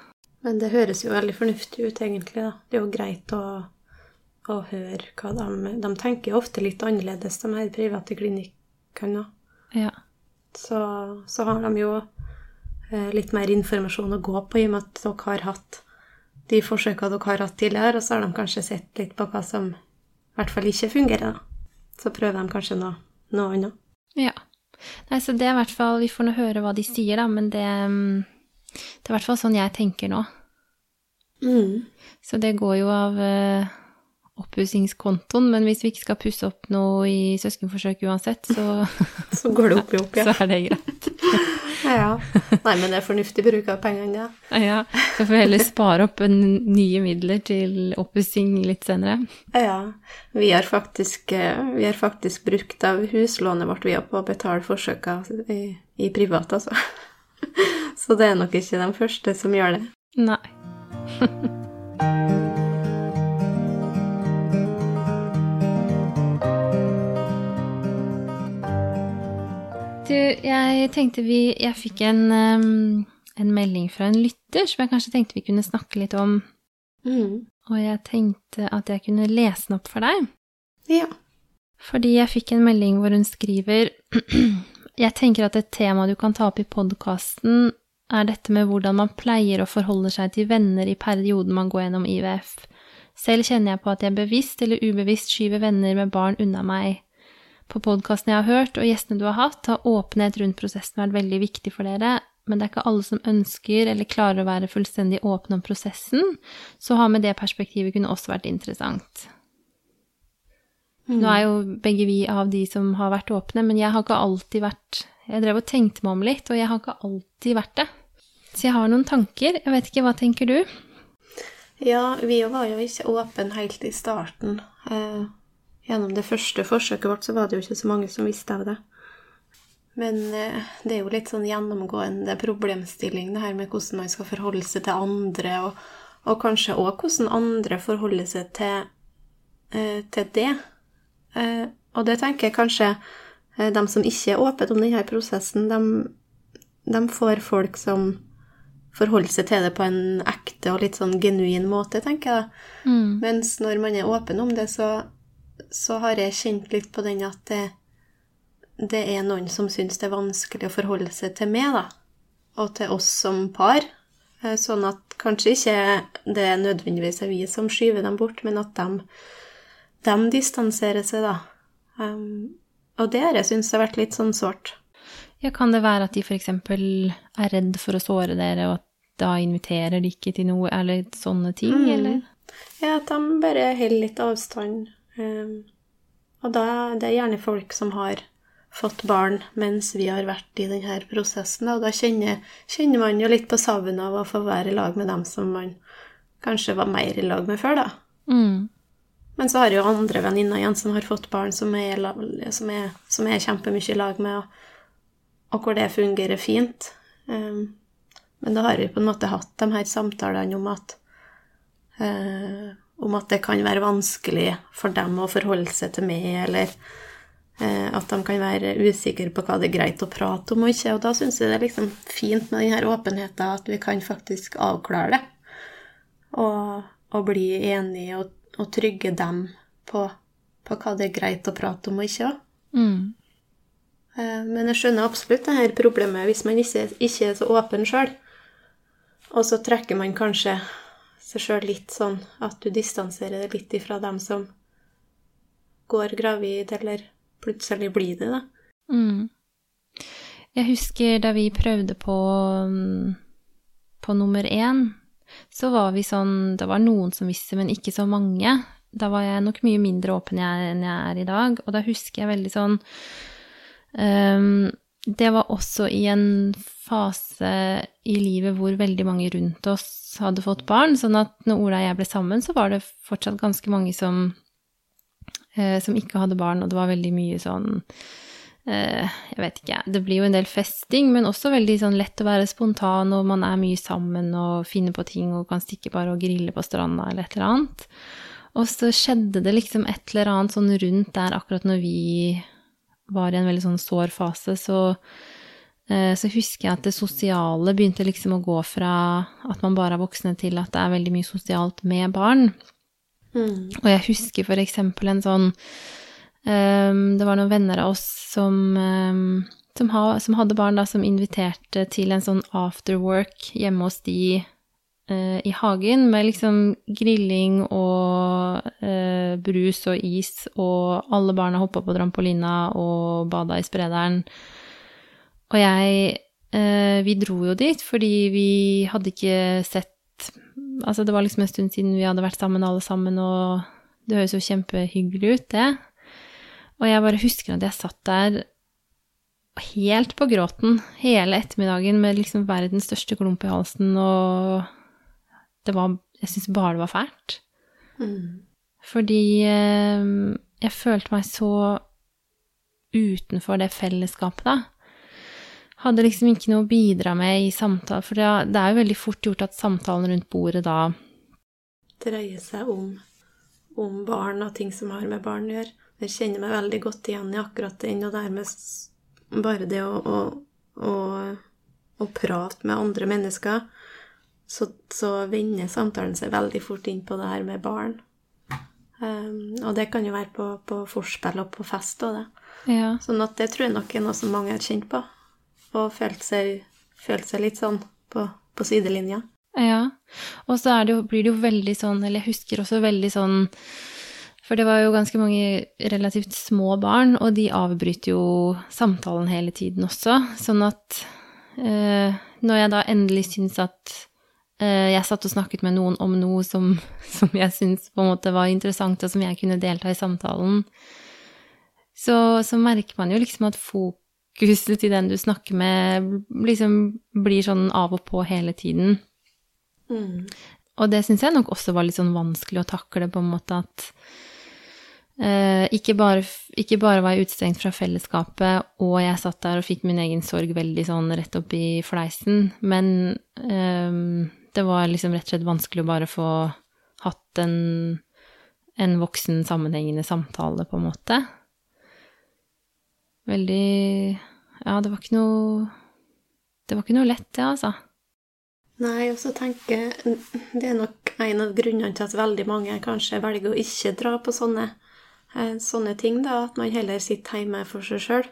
Men det høres jo veldig fornuftig ut, egentlig, da. Det er jo greit å, å høre hva de De tenker ofte litt annerledes, de her private klinikkene. Ja så, så har de jo eh, litt mer informasjon å gå på, i og med at dere har hatt de forsøkene dere har hatt tidligere, og så har de kanskje sett litt på hva som i hvert fall ikke fungerer. så prøver de kanskje noe, noe annet. Ja. Nei, så det er i hvert fall Vi får nå høre hva de sier, da, men det, mm, det er i hvert fall sånn jeg tenker nå. Mm. Så det går jo av uh, oppussingskontoen, men hvis vi ikke skal pusse opp noe i søskenforsøk uansett, så, Så går det opp i opp, ja. så er det greit. ja. Nei, men det er fornuftig bruk av pengene, ja. Ja, så får vi heller spare opp en, nye midler til oppussing litt senere. Ja. Vi har faktisk, eh, vi har faktisk brukt av huslånet vårt via på å betale forsøka i, i privat, altså. Så det er nok ikke de første som gjør det. Nei. jeg tenkte vi Jeg fikk en, en melding fra en lytter som jeg kanskje tenkte vi kunne snakke litt om. Mm. Og jeg tenkte at jeg kunne lese den opp for deg. Ja. Fordi jeg fikk en melding hvor hun skriver Jeg tenker at et tema du kan ta opp i podkasten, er dette med hvordan man pleier å forholde seg til venner i perioden man går gjennom IVF. Selv kjenner jeg på at jeg bevisst eller ubevisst skyver venner med barn unna meg. På podkasten jeg har hørt, og gjestene du har hatt, har åpenhet rundt prosessen vært veldig viktig for dere, men det er ikke alle som ønsker eller klarer å være fullstendig åpne om prosessen, så å ha med det perspektivet kunne også vært interessant. Nå er jo begge vi av de som har vært åpne, men jeg har ikke alltid vært Jeg drev og tenkte meg om litt, og jeg har ikke alltid vært det. Så jeg har noen tanker. Jeg vet ikke, hva tenker du? Ja, vi var jo ikke åpne helt i starten. Gjennom det første forsøket vårt så var det jo ikke så mange som visste av det. Men eh, det er jo litt sånn gjennomgående problemstilling, det her med hvordan man skal forholde seg til andre, og, og kanskje òg hvordan andre forholder seg til, eh, til det. Eh, og det tenker jeg kanskje de som ikke er åpne om denne prosessen, de, de får folk som forholder seg til det på en ekte og litt sånn genuin måte, tenker jeg. da. Mens når man er åpen om det, så, så har jeg kjent litt på den at det, det er noen som syns det er vanskelig å forholde seg til meg, da. Og til oss som par. Eh, Sånn at kanskje ikke det er nødvendigvis er vi som skyver dem bort, men at de, de distanserer seg, da. Um, og det har jeg syntes har vært litt sånn sårt. Ja, kan det være at de f.eks. er redd for å såre dere, og at da inviterer de ikke til noe, eller sånne ting, Mm. eller? Ja, at de bare holder litt avstand. Um, og da det er gjerne folk som har fått barn mens vi har vært i denne prosessen. Og da kjenner, kjenner man jo litt på savnet av å få være i lag med dem som man kanskje var mer i lag med før, da. Mm. Men så har jeg jo andre venninner igjen som har fått barn som som er, er kjempemye i lag med, og, og hvor det fungerer fint. Um, men da har vi på en måte hatt de her samtalene om at eh, om at det kan være vanskelig for dem å forholde seg til meg, eller eh, at de kan være usikre på hva det er greit å prate om og ikke. Og da syns jeg det er liksom fint med denne åpenheten, at vi kan faktisk avklare det. Og, og bli enige og, og trygge dem på, på hva det er greit å prate om og ikke. Mm. Eh, Men jeg skjønner absolutt det her problemet hvis man ikke, ikke er så åpen sjøl. Og så trekker man kanskje seg sjøl litt sånn at du distanserer deg litt ifra dem som går gravid, eller plutselig blir det, da. Mm. Jeg husker da vi prøvde på, mm, på nummer én, så var vi sånn Det var noen som visste, men ikke så mange. Da var jeg nok mye mindre åpen enn jeg er i dag, og da husker jeg veldig sånn um, Det var også i en fase i livet hvor veldig mange rundt oss hadde fått barn, sånn at når Ola og jeg ble sammen, så var det fortsatt ganske mange som, eh, som ikke hadde barn, og det var veldig mye sånn eh, Jeg vet ikke, det blir jo en del festing, men også veldig sånn lett å være spontan, og man er mye sammen og finner på ting og kan stikke bare og grille på stranda eller et eller annet. Og så skjedde det liksom et eller annet sånn rundt der akkurat når vi var i en veldig sånn sår fase, så så husker jeg at det sosiale begynte liksom å gå fra at man bare er voksne, til at det er veldig mye sosialt med barn. Og jeg husker for eksempel en sånn um, Det var noen venner av oss som, um, som, ha, som hadde barn, da, som inviterte til en sånn afterwork hjemme hos de uh, i hagen med liksom grilling og uh, brus og is, og alle barna hoppa på trampolina og bada i sprederen. Og jeg eh, Vi dro jo dit fordi vi hadde ikke sett Altså, det var liksom en stund siden vi hadde vært sammen alle sammen, og det høres jo kjempehyggelig ut, det. Og jeg bare husker at jeg satt der helt på gråten hele ettermiddagen med liksom verdens største klump i halsen, og det var Jeg syns bare det var fælt. Mm. Fordi eh, jeg følte meg så utenfor det fellesskapet, da. Hadde liksom ikke noe å bidra med i samtale, for det er jo veldig fort gjort at samtalen rundt bordet da Dreier seg om, om barn og ting som har med barn å gjøre. Jeg kjenner meg veldig godt igjen i akkurat den, og dermed bare det å, å, å, å prate med andre mennesker, så, så, vender samtalen seg veldig fort inn på det her med barn. Um, og det kan jo være på, på forspill og på fest og det. Ja. Sånn at det tror jeg nok er noe som mange har kjent på, og følt seg, følte seg litt sånn på, på sidelinja. Ja. Og så det blir det jo veldig sånn, eller jeg husker også veldig sånn For det var jo ganske mange relativt små barn, og de avbryter jo samtalen hele tiden også. Sånn at eh, når jeg da endelig syns at eh, jeg satt og snakket med noen om noe som, som jeg syns på en måte var interessant, og som jeg kunne delta i samtalen, så, så merker man jo liksom at fokuset til den du snakker med, liksom blir sånn av og på hele tiden. Mm. Og det syns jeg nok også var litt sånn vanskelig å takle, på en måte at eh, ikke, bare, ikke, bare, var jeg utestengt fra fellesskapet, og jeg satt der og fikk min egen sorg veldig sånn rett opp i fleisen, men eh, det var liksom rett og slett vanskelig å bare få hatt en, en voksen, sammenhengende samtale, på en måte. Veldig Ja, det var ikke noe Det var ikke noe lett, det, altså. Nei, og så tenker Det er nok en av grunnene til at veldig mange kanskje velger å ikke dra på sånne, eh, sånne ting, da. At man heller sitter hjemme for seg sjøl.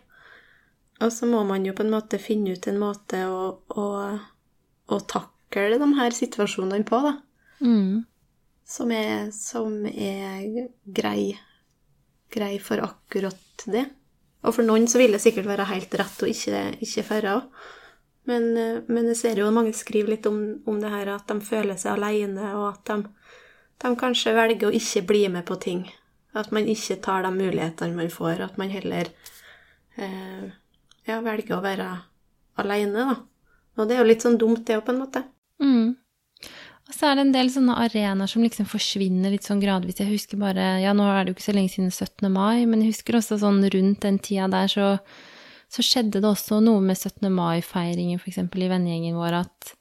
Og så må man jo på en måte finne ut en måte å, å, å takle de her situasjonene på, da. Mm. Som er, som er grei, grei for akkurat det. Og for noen så vil det sikkert være helt rett å ikke, ikke føre. Men, eh, men, jeg ser jo mange skriver litt om, om, det her at de føler seg alene, og at de, de, kanskje velger å ikke bli med på ting. At man ikke tar de mulighetene man får. At man heller eh, ja, velger å være alene, da. Og det er jo litt sånn dumt, det òg, på en måte. Mm. Og så er det en del sånne arenaer som liksom forsvinner litt sånn gradvis. Jeg husker bare Ja, nå er det jo ikke så lenge siden 17. mai, men jeg husker også sånn rundt den tida der så, så skjedde det også noe med 17. mai-feiringen, f.eks. i vennegjengen vår, at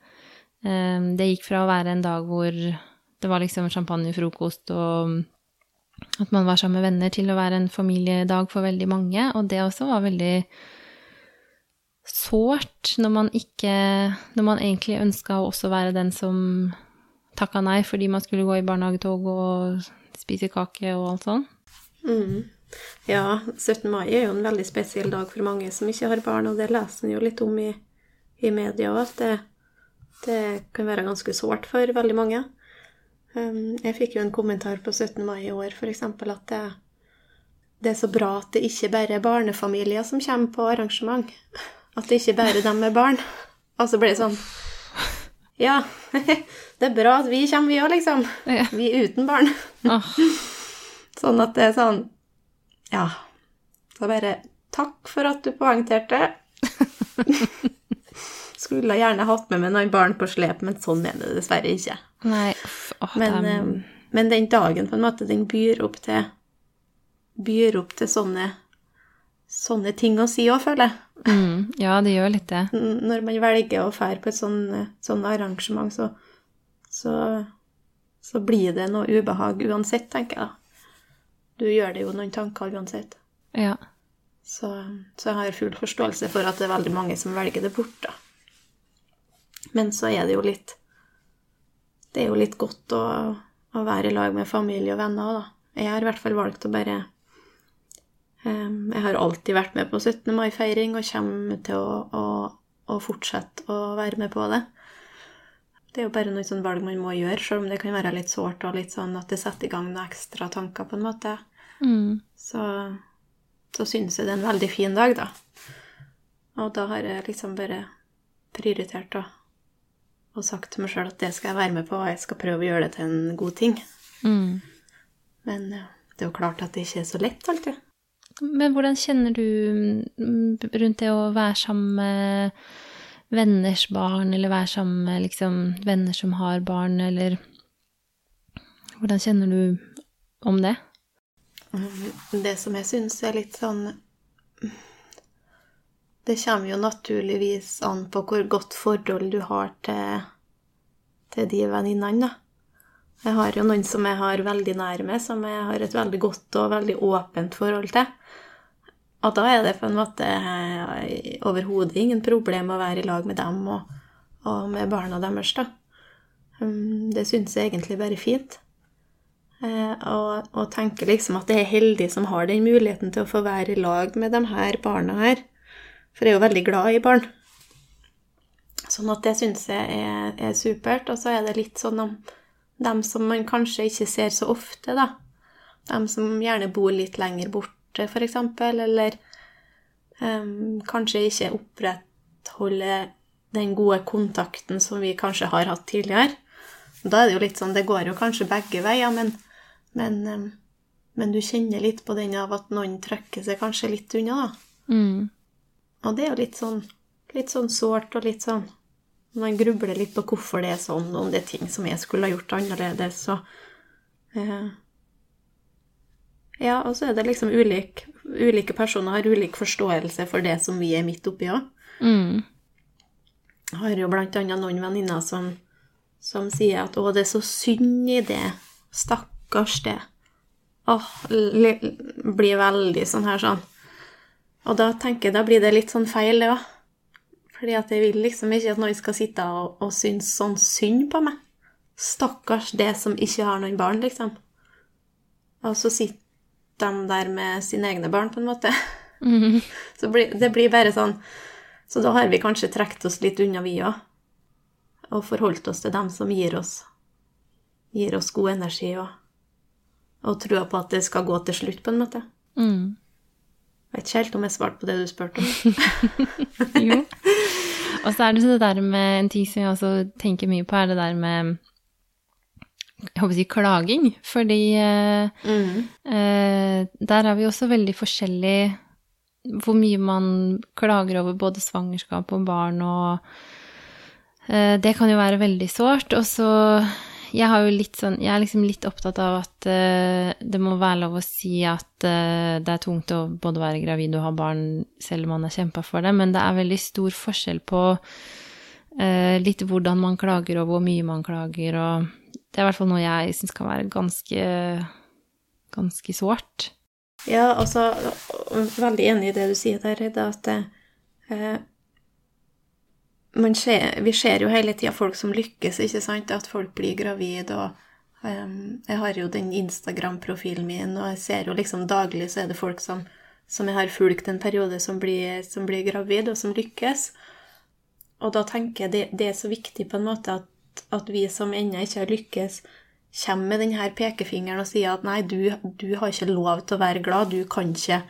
um, det gikk fra å være en dag hvor det var liksom champagnefrokost og at man var sammen med venner, til å være en familiedag for veldig mange. Og det også var veldig sårt når man ikke Når man egentlig ønska å også være den som takka nei fordi man skulle gå i barnehagetog og spise kake og alt sånn. Mm. Ja, 17. mai er jo en veldig spesiell dag for mange som ikke har barn, og det leser en jo litt om i, i media at det, det, kan være ganske sårt for veldig mange. Um, jeg fikk jo en kommentar på 17. mai i år, f.eks. at det, det er så bra at det ikke bare er barnefamilier som kommer på arrangement. At det ikke bare er dem med barn. Og så blir det sånn Ja, det er bra at vi kommer, vi òg, liksom. Ja. Vi uten barn. Åh, Sånn at det er sånn Ja. Så bare takk for at du poengterte. Skulle gjerne hatt med meg noen barn på slep, men sånn er det dessverre ikke. nei, oh, Men, er, eh, men den dagen, på en måte, den byr opp til Byr opp til sånne, sånne ting å si òg, føler jeg. Mm, ja, det gjør litt det. Når man velger å fære på et sånn, sånn arrangement, så, så, så blir det noe ubehag uansett, tenker jeg. Du gjør det jo noen tanker uansett. Ja. Så, så jeg har full forståelse for at det er veldig mange som velger det bort, da. Men så er det jo litt Det er jo litt godt å, å være i lag med familie og venner òg, da. Jeg har i hvert fall valgt å bare Jeg har alltid vært med på 17. mai-feiring og kommer til å, å, å fortsette å være med på det. det er jo bare noe sånn valg man må gjøre, selv om det kan være litt sårt og litt sånn at det setter i gang noen ekstra tanker, på en måte. Mm. Så, så synes jeg det er en veldig fin dag, da. Og da har jeg liksom bare prioritert og, og sagt til meg sjøl at det skal jeg være med på, og jeg skal prøve å gjøre det til en god ting. Mm. Men det er jo klart at det ikke er så lett alltid. Men hvordan kjenner du mm, rundt det å være sammen med venners barn, eller være sammen med liksom venner som har barn, eller Hvordan kjenner du om det? Det som jeg syns er litt sånn Det kommer jo naturligvis an på hvor godt forhold du har til, til de venninnene, da. Jeg har jo noen som jeg har veldig nær med, som jeg har et veldig godt og veldig åpent forhold til. Og da er det på en måte eh, overhodet ingen problem å være i lag med dem og, og med barna deres, da. Um, Det syns jeg egentlig bare er fint. Eh, Og, og tenker liksom at jeg er heldig som har den muligheten til å få være i lag med de her barna her. For jeg er jo veldig glad i barn. Sånn at det syns jeg er, er supert. Og så er det litt sånn om dem som man kanskje ikke ser så ofte, da. Dem som gjerne bor litt lenger borte, eksempel, eller um, kanskje ikke opprettholder den gode kontakten som vi kanskje har hatt tidligere. Da er det jo litt sånn, det går jo kanskje begge veier, men, men, um, men du kjenner litt på den av at noen trekker seg kanskje litt unna, da. Mm. Og det er jo litt sånn, litt sånn sårt og litt sånn Man grubler litt på hvorfor det er sånn, om det er ting som jeg skulle ha gjort annerledes, så eh, Ja, og så er det liksom ulik, ulike personer har ulik forståelse for det som vi er midt oppi òg. Mm. Jeg har jo blant annet noen venninner som, som sier at 'å, det er så synd i det', stakkars det. Åh, li- blir veldig sånn her sånn. Og da tenker jeg, da blir det litt sånn feil, det òg. Fordi at jeg vil liksom ikke at noen skal sitte og, og synes sånn synd på meg. Stakkars det som ikke har noen barn, liksom. Og så sitter de der med sine egne barn, på en måte. Mm. Så blir, det blir bare sånn Så da har vi kanskje trukket oss litt unna, vi òg. Og forholdt oss til dem som gir oss, gir oss god energi og, og trua på at det skal gå til slutt, på en måte. Mm. Jeg vet ikke helt om jeg svarte på det du spurte om. Jo. Og så er det så det der med en ting som jeg også tenker mye på, er det der med jeg håper å si klaging. Fordi Mm. eh, der er vi også veldig forskjellig hvor mye man klager over både svangerskap og barn, og eh, det kan jo være veldig sårt. Og så jeg sånn, jeg er liksom litt opptatt av at uh, det må være lov å si at uh, det er tungt å både være gravid og ha barn selv om man har kjempa for det, men det er veldig stor forskjell på uh, litt hvordan man klager og hvor mye man klager, og det er i hvert fall noe jeg syns kan være ganske, ganske sårt. Ja, altså Veldig enig i det du sier der, Hedda, at ser, Vi ser jo hele tida folk som lykkes, ikke sant? At folk blir gravid, og um, Jeg har jo den Instagram-profilen min, og jeg ser jo liksom daglig så er det folk som, som jeg har fulgt en periode, som blir, som blir gravid, og som lykkes. Og da tenker jeg det, det er så viktig på en måte at, at vi som ennå ikke har lykkes, kommer med denne pekefingeren og sier at nei, du, du har ikke lov til å være glad, du kan ikke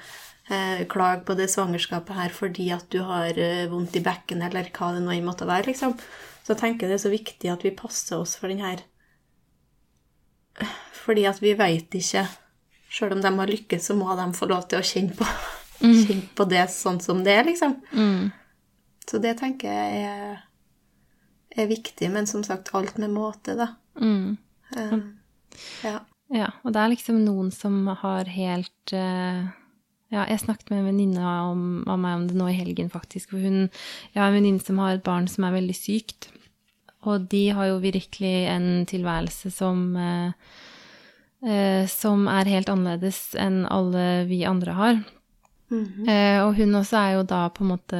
klage på det svangerskapet her fordi at du har eh, vondt i bekken, eller hva det nå måtte være, liksom. Så jeg tenker det er så viktig at vi passer oss for den her Fordi at vi veit ikke Sjøl om de har lykkes, så må de få lov til å kjenne på, kjenne på det sånn som det er, liksom. Mm. Så det tenker jeg er, er viktig, men som sagt, alt med måte, da. Mm. Eh, ja. Ja, og det er liksom noen som har helt eh, Ja, jeg snakket med en venninne av meg om det nå i helgen, faktisk. For hun Jeg har en venninne som har et barn som er veldig sykt. Og de har jo virkelig en tilværelse som eh, eh, Som er helt annerledes enn alle vi andre har. Mhm. Eh, og hun også er jo da på en måte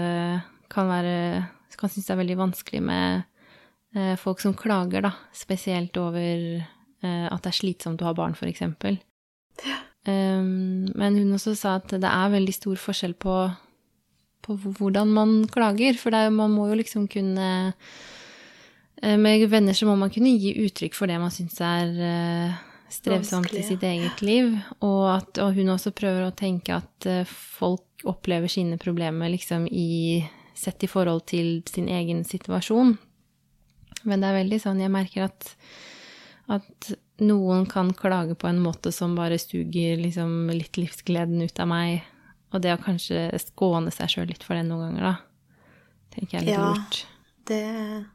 Kan være Kan synes det er veldig vanskelig med eh, folk som klager, da. Spesielt over eh, at det er slitsomt å ha barn, for eksempel. Um, men hun også sa at det er veldig stor forskjell på, på hvordan man klager. For er, man må jo liksom kunne Eh, med venner så må man kunne gi uttrykk for det man syns er eh, strevsomt i sitt eget liv. Og, at, og hun også prøver å tenke at eh, folk opplever sine problemer liksom i Sett i forhold til sin egen situasjon. Men det er veldig sånn Jeg merker at, at noen kan klage på en måte som bare suger liksom litt livsgleden ut av meg. Og det å kanskje skåne seg sjøl litt for det noen ganger, da. Tenker jeg er litt Ja. lurt. Det,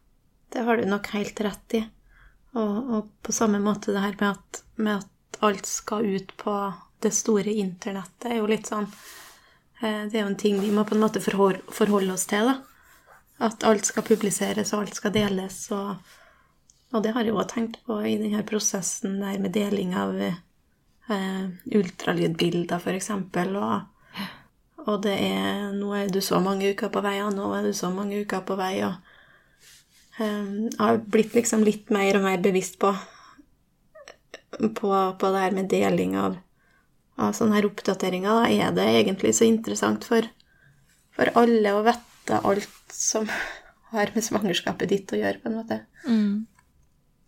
det har du nok helt rett i. Og, og på samme måte det her med at, med at alt skal ut på det store internettet, er jo litt sånn eh, Det er jo en ting vi må på en måte forholde oss til, da. At alt skal publiseres, og alt skal deles. Og, og det har jeg òg tenkt på i denne prosessen der med deling av eh, ultralydbilder, f.eks. Og, og det er Nå er du så mange uker på vei, og nå er du så mange uker på vei, og eh, jeg har blitt liksom litt mer og mer bevisst på, på, på det her med deling av, av sånne her oppdateringer. Da er det egentlig så interessant for, for alle å vite alt som har med svangerskapet ditt å gjøre, på en måte. Mm.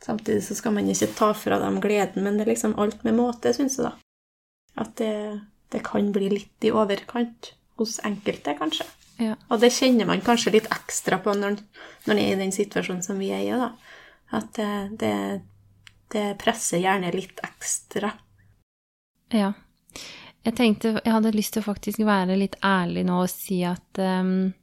Samtidig så skal man ikke ta fra dem gleden, men det er liksom alt med måte, syns jeg, da. At det, det kan bli litt i overkant hos enkelte, kanskje. Ja. Og det kjenner man kanskje litt ekstra på når, når man er i den situasjonen som vi er i, da. At det, det, det presser gjerne litt ekstra. Ja. Jeg tenkte Jeg hadde lyst til å faktisk være litt ærlig nå og si at um,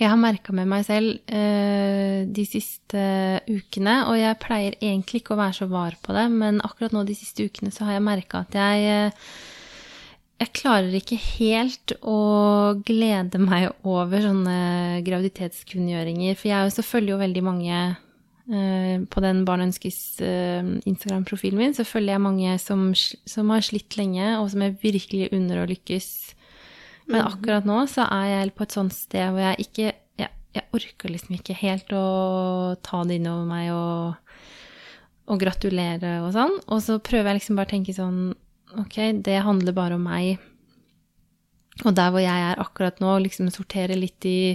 jeg har merka med meg selv eh, de siste ukene, og jeg pleier egentlig ikke å være så var på det, men akkurat nå de siste ukene så har jeg merka at jeg uh, jeg klarer ikke helt å glede meg over sånne graviditetskunngjøringer. For jeg følger jo veldig mange eh, På den Barn ønskes eh, Instagram-profilen min, så følger jeg mange som, som, har slitt lenge, og som jeg virkelig unner å lykkes. Men akkurat nå så er jeg på et sånt sted hvor jeg ikke Jeg, jeg orker liksom ikke helt å ta det innover meg og, og gratulere og sånn. Og så prøver jeg liksom bare å tenke sånn Ok, det handler bare om meg. Og der hvor jeg er akkurat nå, liksom sortere litt i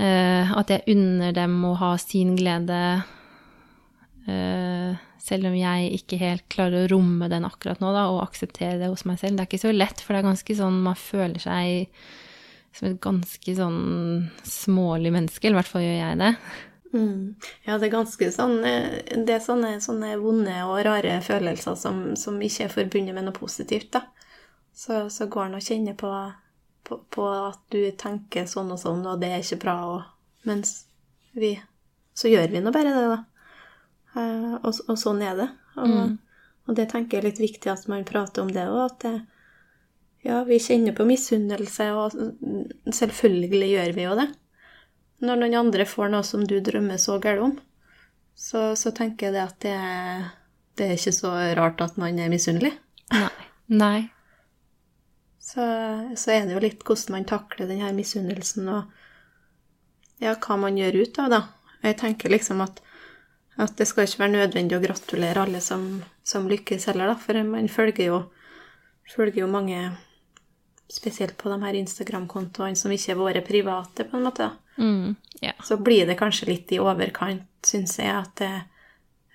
uh, at jeg unner dem å ha sin glede, uh, selv om jeg ikke helt klarer å romme den akkurat nå, da, og akseptere det hos meg selv. Det er ikke så lett, for det er ganske sånn man føler seg som et ganske sånn smålig menneske, eller i hvert fall gjør jeg det. Mm. Ja, det er ganske sånn Det er sånne, sånne vonde og rare følelser som, som, ikke er forbundet med noe positivt, da. Så, så går det å kjenne på, på, på, at du tenker sånn og sånn, og det er ikke bra, og mens vi Så gjør vi nå bare det, da. Uh, og, og, sånn er det. Og, mm. og, det tenker jeg er litt viktig at man prater om det òg, at det, ja, vi kjenner på misunnelse, og selvfølgelig gjør vi jo det. Når noen andre får noe som du drømmer så galt om, så, så, tenker jeg det at det er, det er ikke så rart at man er misunnelig. Nei. Nei. Så, så, er det jo litt hvordan man takler den her misunnelsen, og ja, hva man gjør ut av, det. Jeg tenker liksom at, at det skal ikke være nødvendig å gratulere alle som, som lykkes heller, da, for man følger jo, følger jo mange spesielt på de her Instagram-kontoene som ikke er våre private, på en måte. Mm, yeah. Så blir det kanskje litt i overkant, syns jeg, at det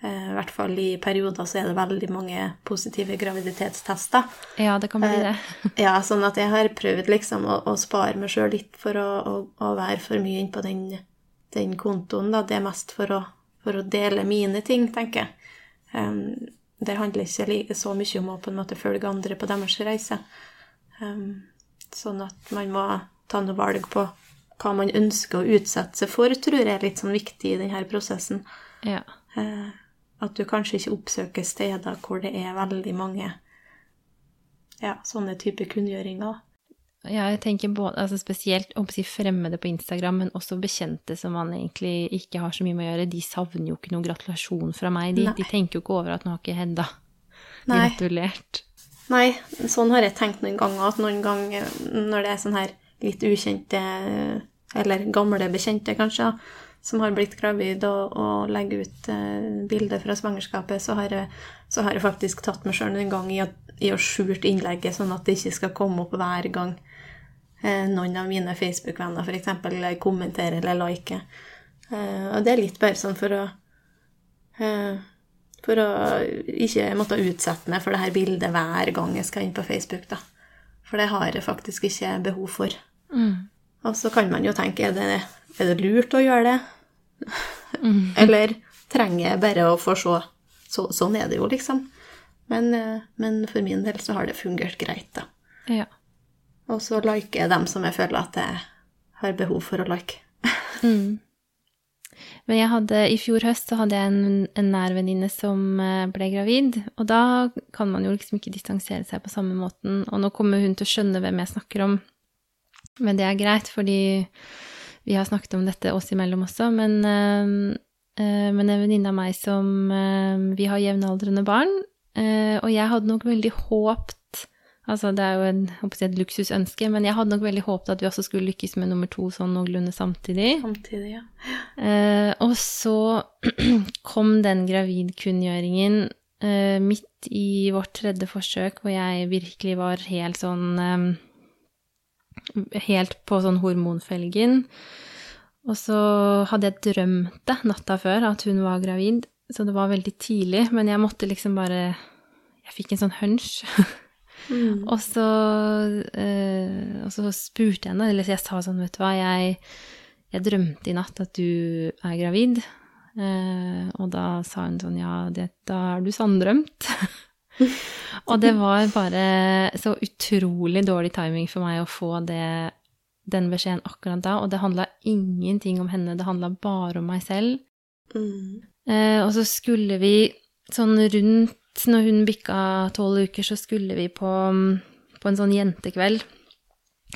eh, i hvert fall i perioder så er det veldig mange positive graviditetstester. Ja, det kan bli det. Eh, ja, sånn at jeg har prøvd liksom å, å spare meg sjøl litt for å, å, å, være for mye inn på den, den kontoen, da. Det er mest for å, for å dele mine ting, tenker jeg. Um, det handler ikke så mye om å på en måte følge andre på deres reise. Um, sånn at man må ta noe valg på hva man ønsker å utsette seg for, tror jeg er litt sånn viktig i denne prosessen. Ja. Uh, at du kanskje ikke oppsøker steder hvor det er veldig mange ja, sånne typer kunngjøringer. Ja, jeg tenker både, altså spesielt om å si fremmede på Instagram, men også bekjente som man egentlig ikke har så mye med å gjøre. De savner jo ikke noen gratulasjon fra meg. De, de tenker jo ikke over at nå har ikke Hedda gratulert. Nei, sånn har jeg tenkt noen ganger. At noen ganger når det er sånn her litt ukjente, eller gamle bekjente kanskje, som har blitt gravid og, og legger ut eh, bilder fra svangerskapet, så har, jeg, så har jeg faktisk tatt meg sjøl en gang i, i å skjult innlegget, sånn at det ikke skal komme opp hver gang eh, noen av mine Facebook-venner f.eks. kommenterer eller liker. Eh, og det er litt bare sånn for å eh, For å ikke måtte utsette meg for det her bildet hver gang jeg skal inn på Facebook, da. For det har jeg faktisk ikke behov for. Mm. Og så kan man jo tenke er det, er det lurt å gjøre det? Mm. Eller trenger jeg bare å få se? Så, sånn er det jo, liksom. Men, eh, men for min del så har det fungert greit, da. Ja. Og så liker jeg dem som jeg føler at jeg har behov for å like. Mm. Men jeg hadde, i fjor høst så hadde jeg en, en nær venninne som eh, ble gravid. Og da kan man jo liksom ikke distansere seg på samme måten. Og nå kommer hun til å skjønne hvem jeg snakker om. Men det er greit, fordi vi har snakket om dette oss imellom også. Men, øh, men en venninne av meg som øh, Vi har jevnaldrende barn. og jeg hadde nok veldig håpt Altså, det er jo en, et luksusønske, men jeg hadde nok veldig håpet at vi også skulle lykkes med nummer to sånn noenlunde samtidig. Samtidig, ja. Eh, og så kom den gravidkunngjøringen eh, midt i vårt tredje forsøk, hvor jeg virkelig var helt sånn eh, Helt på sånn hormonfelgen. Og så hadde jeg drømt det natta før, at hun var gravid, så det var veldig tidlig, men jeg måtte liksom bare Jeg fikk en sånn hunch. Mm. Og så, eh, og så spurte jeg henne, eller jeg sa sånn, vet du hva, jeg, jeg drømte i natt at du er gravid. Eh, og da sa hun sånn, ja, det, da er du sanndrømt. og det var bare så utrolig dårlig timing for meg å få det, den beskjeden akkurat da, og det handla ingenting om henne, det handla bare om meg selv. Mm. Eh, og så skulle vi sånn rundt når hun bikka tolv uker, så skulle vi på, på en sånn jentekveld,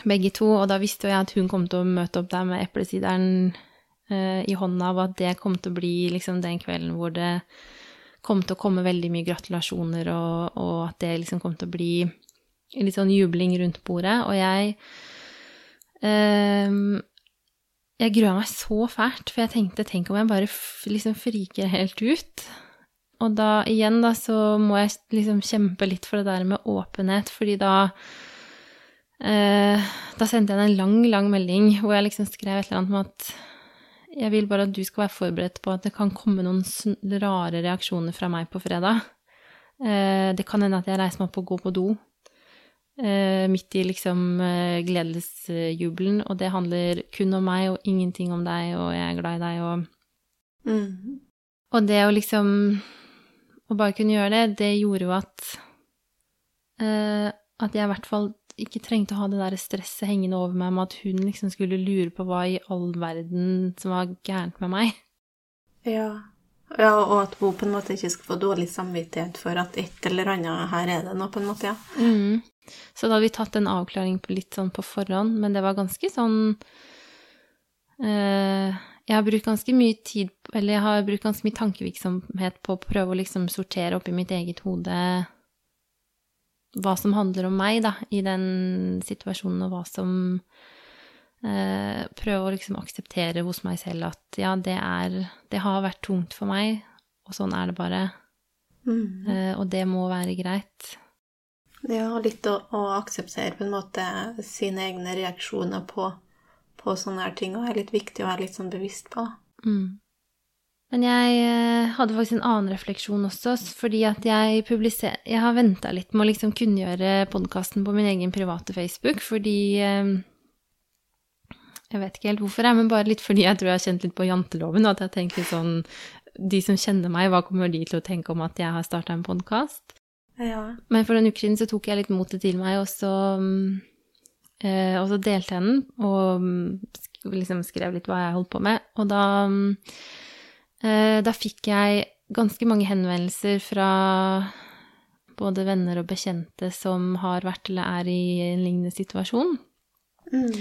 begge to, og da visste jo jeg at hun kom til å møte opp der med eplesideren eh, i hånda, og at det kom til å bli liksom den kvelden hvor det kom til å komme veldig mye gratulasjoner, og, og at det liksom kom til å bli litt sånn jubling rundt bordet, og jeg eh, jeg grua meg så fælt, for jeg tenkte tenk om jeg bare liksom friker helt ut. Og da igjen, da, så må jeg liksom kjempe litt for det der med åpenhet, fordi da eh, Da sendte jeg henne en lang, lang melding hvor jeg liksom skrev et eller annet med at jeg vil bare at du skal være forberedt på at det kan komme noen rare reaksjoner fra meg på fredag. Eh, det kan hende at jeg reiser meg opp og går på do. Eh, midt i liksom eh, gledesjubelen, og det handler kun om meg og ingenting om deg, og jeg er glad i deg, og Mm. Og det å liksom Å bare kunne gjøre det, det gjorde jo at uh, At jeg i hvert fall ikke trengte å ha det der stresset hengende over meg med at hun liksom skulle lure på hva i all verden som var gærent med meg. Ja. ja. Og at hun på en måte ikke skal få dårlig samvittighet for at et eller annet her er det nå, på en måte, ja. Mm. Så da hadde vi tatt en avklaring på litt sånn på forhånd, men det var ganske sånn eh, Jeg har brukt ganske mye tid Eller jeg har brukt ganske mye tankevirksomhet på å prøve å liksom sortere opp i mitt eget hode hva som handler om meg, da, i den situasjonen, og hva som eh, Prøve å liksom akseptere hos meg selv at ja, det er Det har vært tungt for meg, og sånn er det bare. Mm. Eh, og det må være greit. Ja, litt å, å akseptere på en måte sine egne reaksjoner på, på sånne her ting, og er litt viktig å være litt sånn bevisst på. Mm. Men jeg eh, hadde faktisk en annen refleksjon også, fordi at jeg publiser... Jeg har venta litt med å liksom kunngjøre podkasten på min egen private Facebook, fordi eh, Jeg vet ikke helt hvorfor, jeg, men bare litt fordi jeg tror jeg har kjent litt på janteloven, og at jeg tenker sånn De som kjenner meg, hva kommer de til å tenke om at jeg har starta en podkast? Ja. Men for en uke siden så tok jeg litt motet til meg, og så, eh, og så delte jeg den, og liksom skrev litt hva jeg holdt på med. Og da, eh, da fikk jeg ganske mange henvendelser fra både venner og bekjente som har vært eller er i en lignende situasjon. Mm.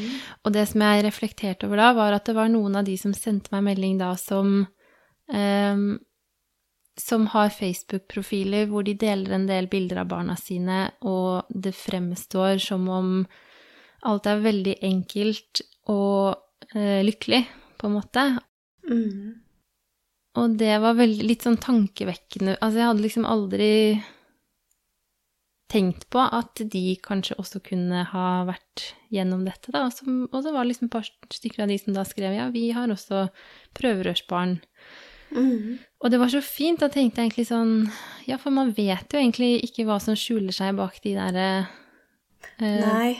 Og det som jeg reflekterte over da, var at det var noen av de som sendte meg melding da, som ehm, som har Facebook-profiler hvor de deler en del bilder av barna sine, og det fremstår som om alt er veldig enkelt og eh, lykkelig, på en måte. Mm. Og det var veldig, litt sånn tankevekkende Altså, jeg hadde liksom aldri tenkt på at de kanskje også kunne ha vært gjennom dette, da. Og så, og så var det liksom et par stykker av de som da skrev ja, vi har også prøverørsbarn. Mm. Og det var så fint. Da tenkte jeg egentlig sånn Ja, for man vet jo egentlig ikke hva som skjuler seg bak de derre eh, Nei.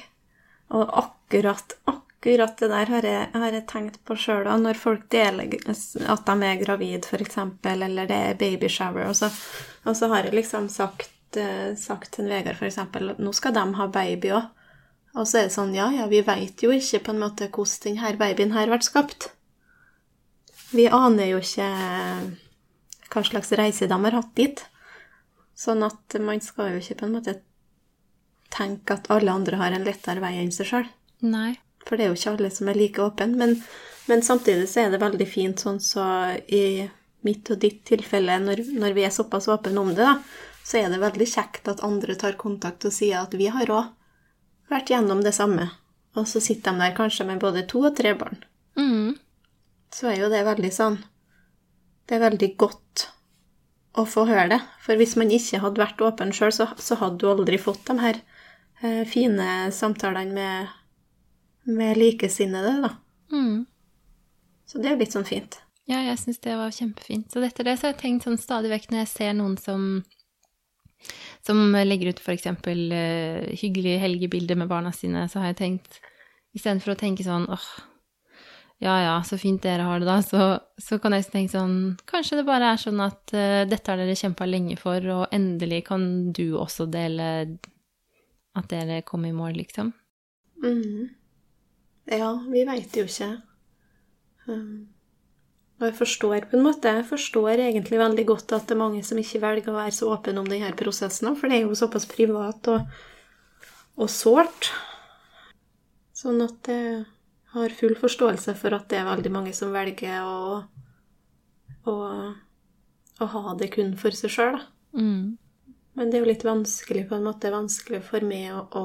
Og akkurat, akkurat det der har jeg, har jeg tenkt på sjøl òg, når folk deler at de er gravid, f.eks., eller det er babyshower, og og så har jeg liksom sagt, eh, sagt til Vegard f.eks. at nå skal de ha baby òg. Og så er det sånn, ja ja, vi veit jo ikke på en måte hvordan denne babyen her ble skapt. Vi aner jo ikke hva slags reise de har hatt dit. Sånn at man skal jo ikke på en måte tenke at alle andre har en lettere vei enn seg sjøl. For det er jo ikke alle som er like åpne. Men, men samtidig så er det veldig fint sånn så i mitt og ditt tilfelle, når, når vi er såpass åpne om det, da, så er det veldig kjekt at andre tar kontakt og sier at vi har òg vært gjennom det samme. Og så sitter de der kanskje med både to og tre barn. Mm. Så er jo det veldig sånn Det er veldig godt å få høre det. For hvis man ikke hadde vært åpen sjøl, så, så hadde du aldri fått de her fine samtalene med, med likesinnede, da. Mm. Så det er litt sånn fint. Ja, jeg syns det var kjempefint. Så etter det så har jeg tenkt sånn stadig vekk når jeg ser noen som som legger ut f.eks. Uh, hyggelige helgebilder med barna sine, så har jeg tenkt Istedenfor å tenke sånn åh, ja ja, så fint dere har det da, så, så kan jeg tenke sånn Kanskje det bare er sånn at uh, dette har dere kjempa lenge for, og endelig kan du også dele at dere kom i mål, liksom. Mhm. Ja, vi veit jo ikke. Um, og jeg forstår på en måte, jeg forstår egentlig veldig godt at det er mange som ikke velger å være så åpne om denne prosessen, for det er jo såpass privat og, og sårt. Sånn at jeg har full forståelse for at det er veldig mange som velger å, å, å ha det kun for seg sjøl, da. Mm. Men det er jo litt vanskelig på en måte, vanskelig for meg å, å,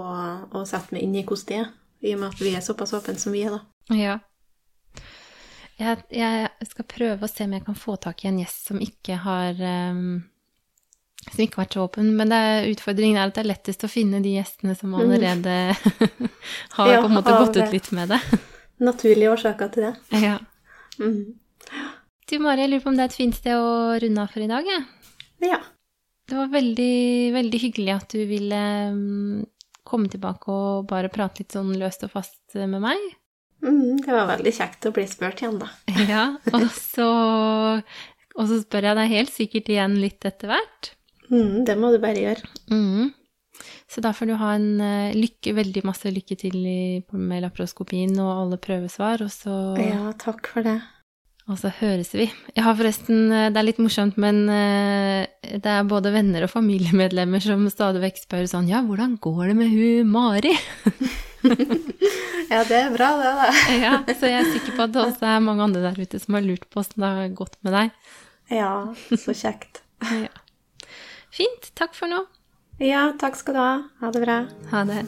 å sette meg inn i hvordan det er, i og med at vi er såpass åpne som vi er, da. Ja. Jeg, jeg skal prøve å se om jeg kan få tak i en gjest som ikke har um, som ikke har vært så åpen. Men det er, utfordringen er at det er lettest å finne de gjestene som allerede har Ja, på en måte gått ut litt med det. Naturlige årsaker til det. Ja. Mm. Du Mari, jeg lurer på om det er et fint sted å runde av for i dag? Ja. Ja. Det var veldig, veldig hyggelig at du ville um, komme tilbake og bare prate litt sånn løst og fast med meg. Mm, det var veldig kjekt å bli spurt igjen, da. Ja, og så, og så spør jeg deg helt sikkert igjen litt etter hvert. Mm, det må du bare gjøre. Mm. Så da får du ha en eh, lykke, veldig masse lykke til i, med laproskopien og alle prøvesvar, og så, Ja, takk for det. Og så høres vi. Jeg har forresten, eh, det er litt morsomt, men eh, det er både venner og familiemedlemmer som stadig vekk spør sånn, ja, hvordan går det med hun Mari? Ja, det er bra, det, da. ja, så jeg er sikker på at det også er mange andre der ute som har lurt på hvordan det har gått med deg. Ja, så kjekt. Ja. Fint, takk for nå. Ja, takk skal du ha. Ha det bra. Ha det.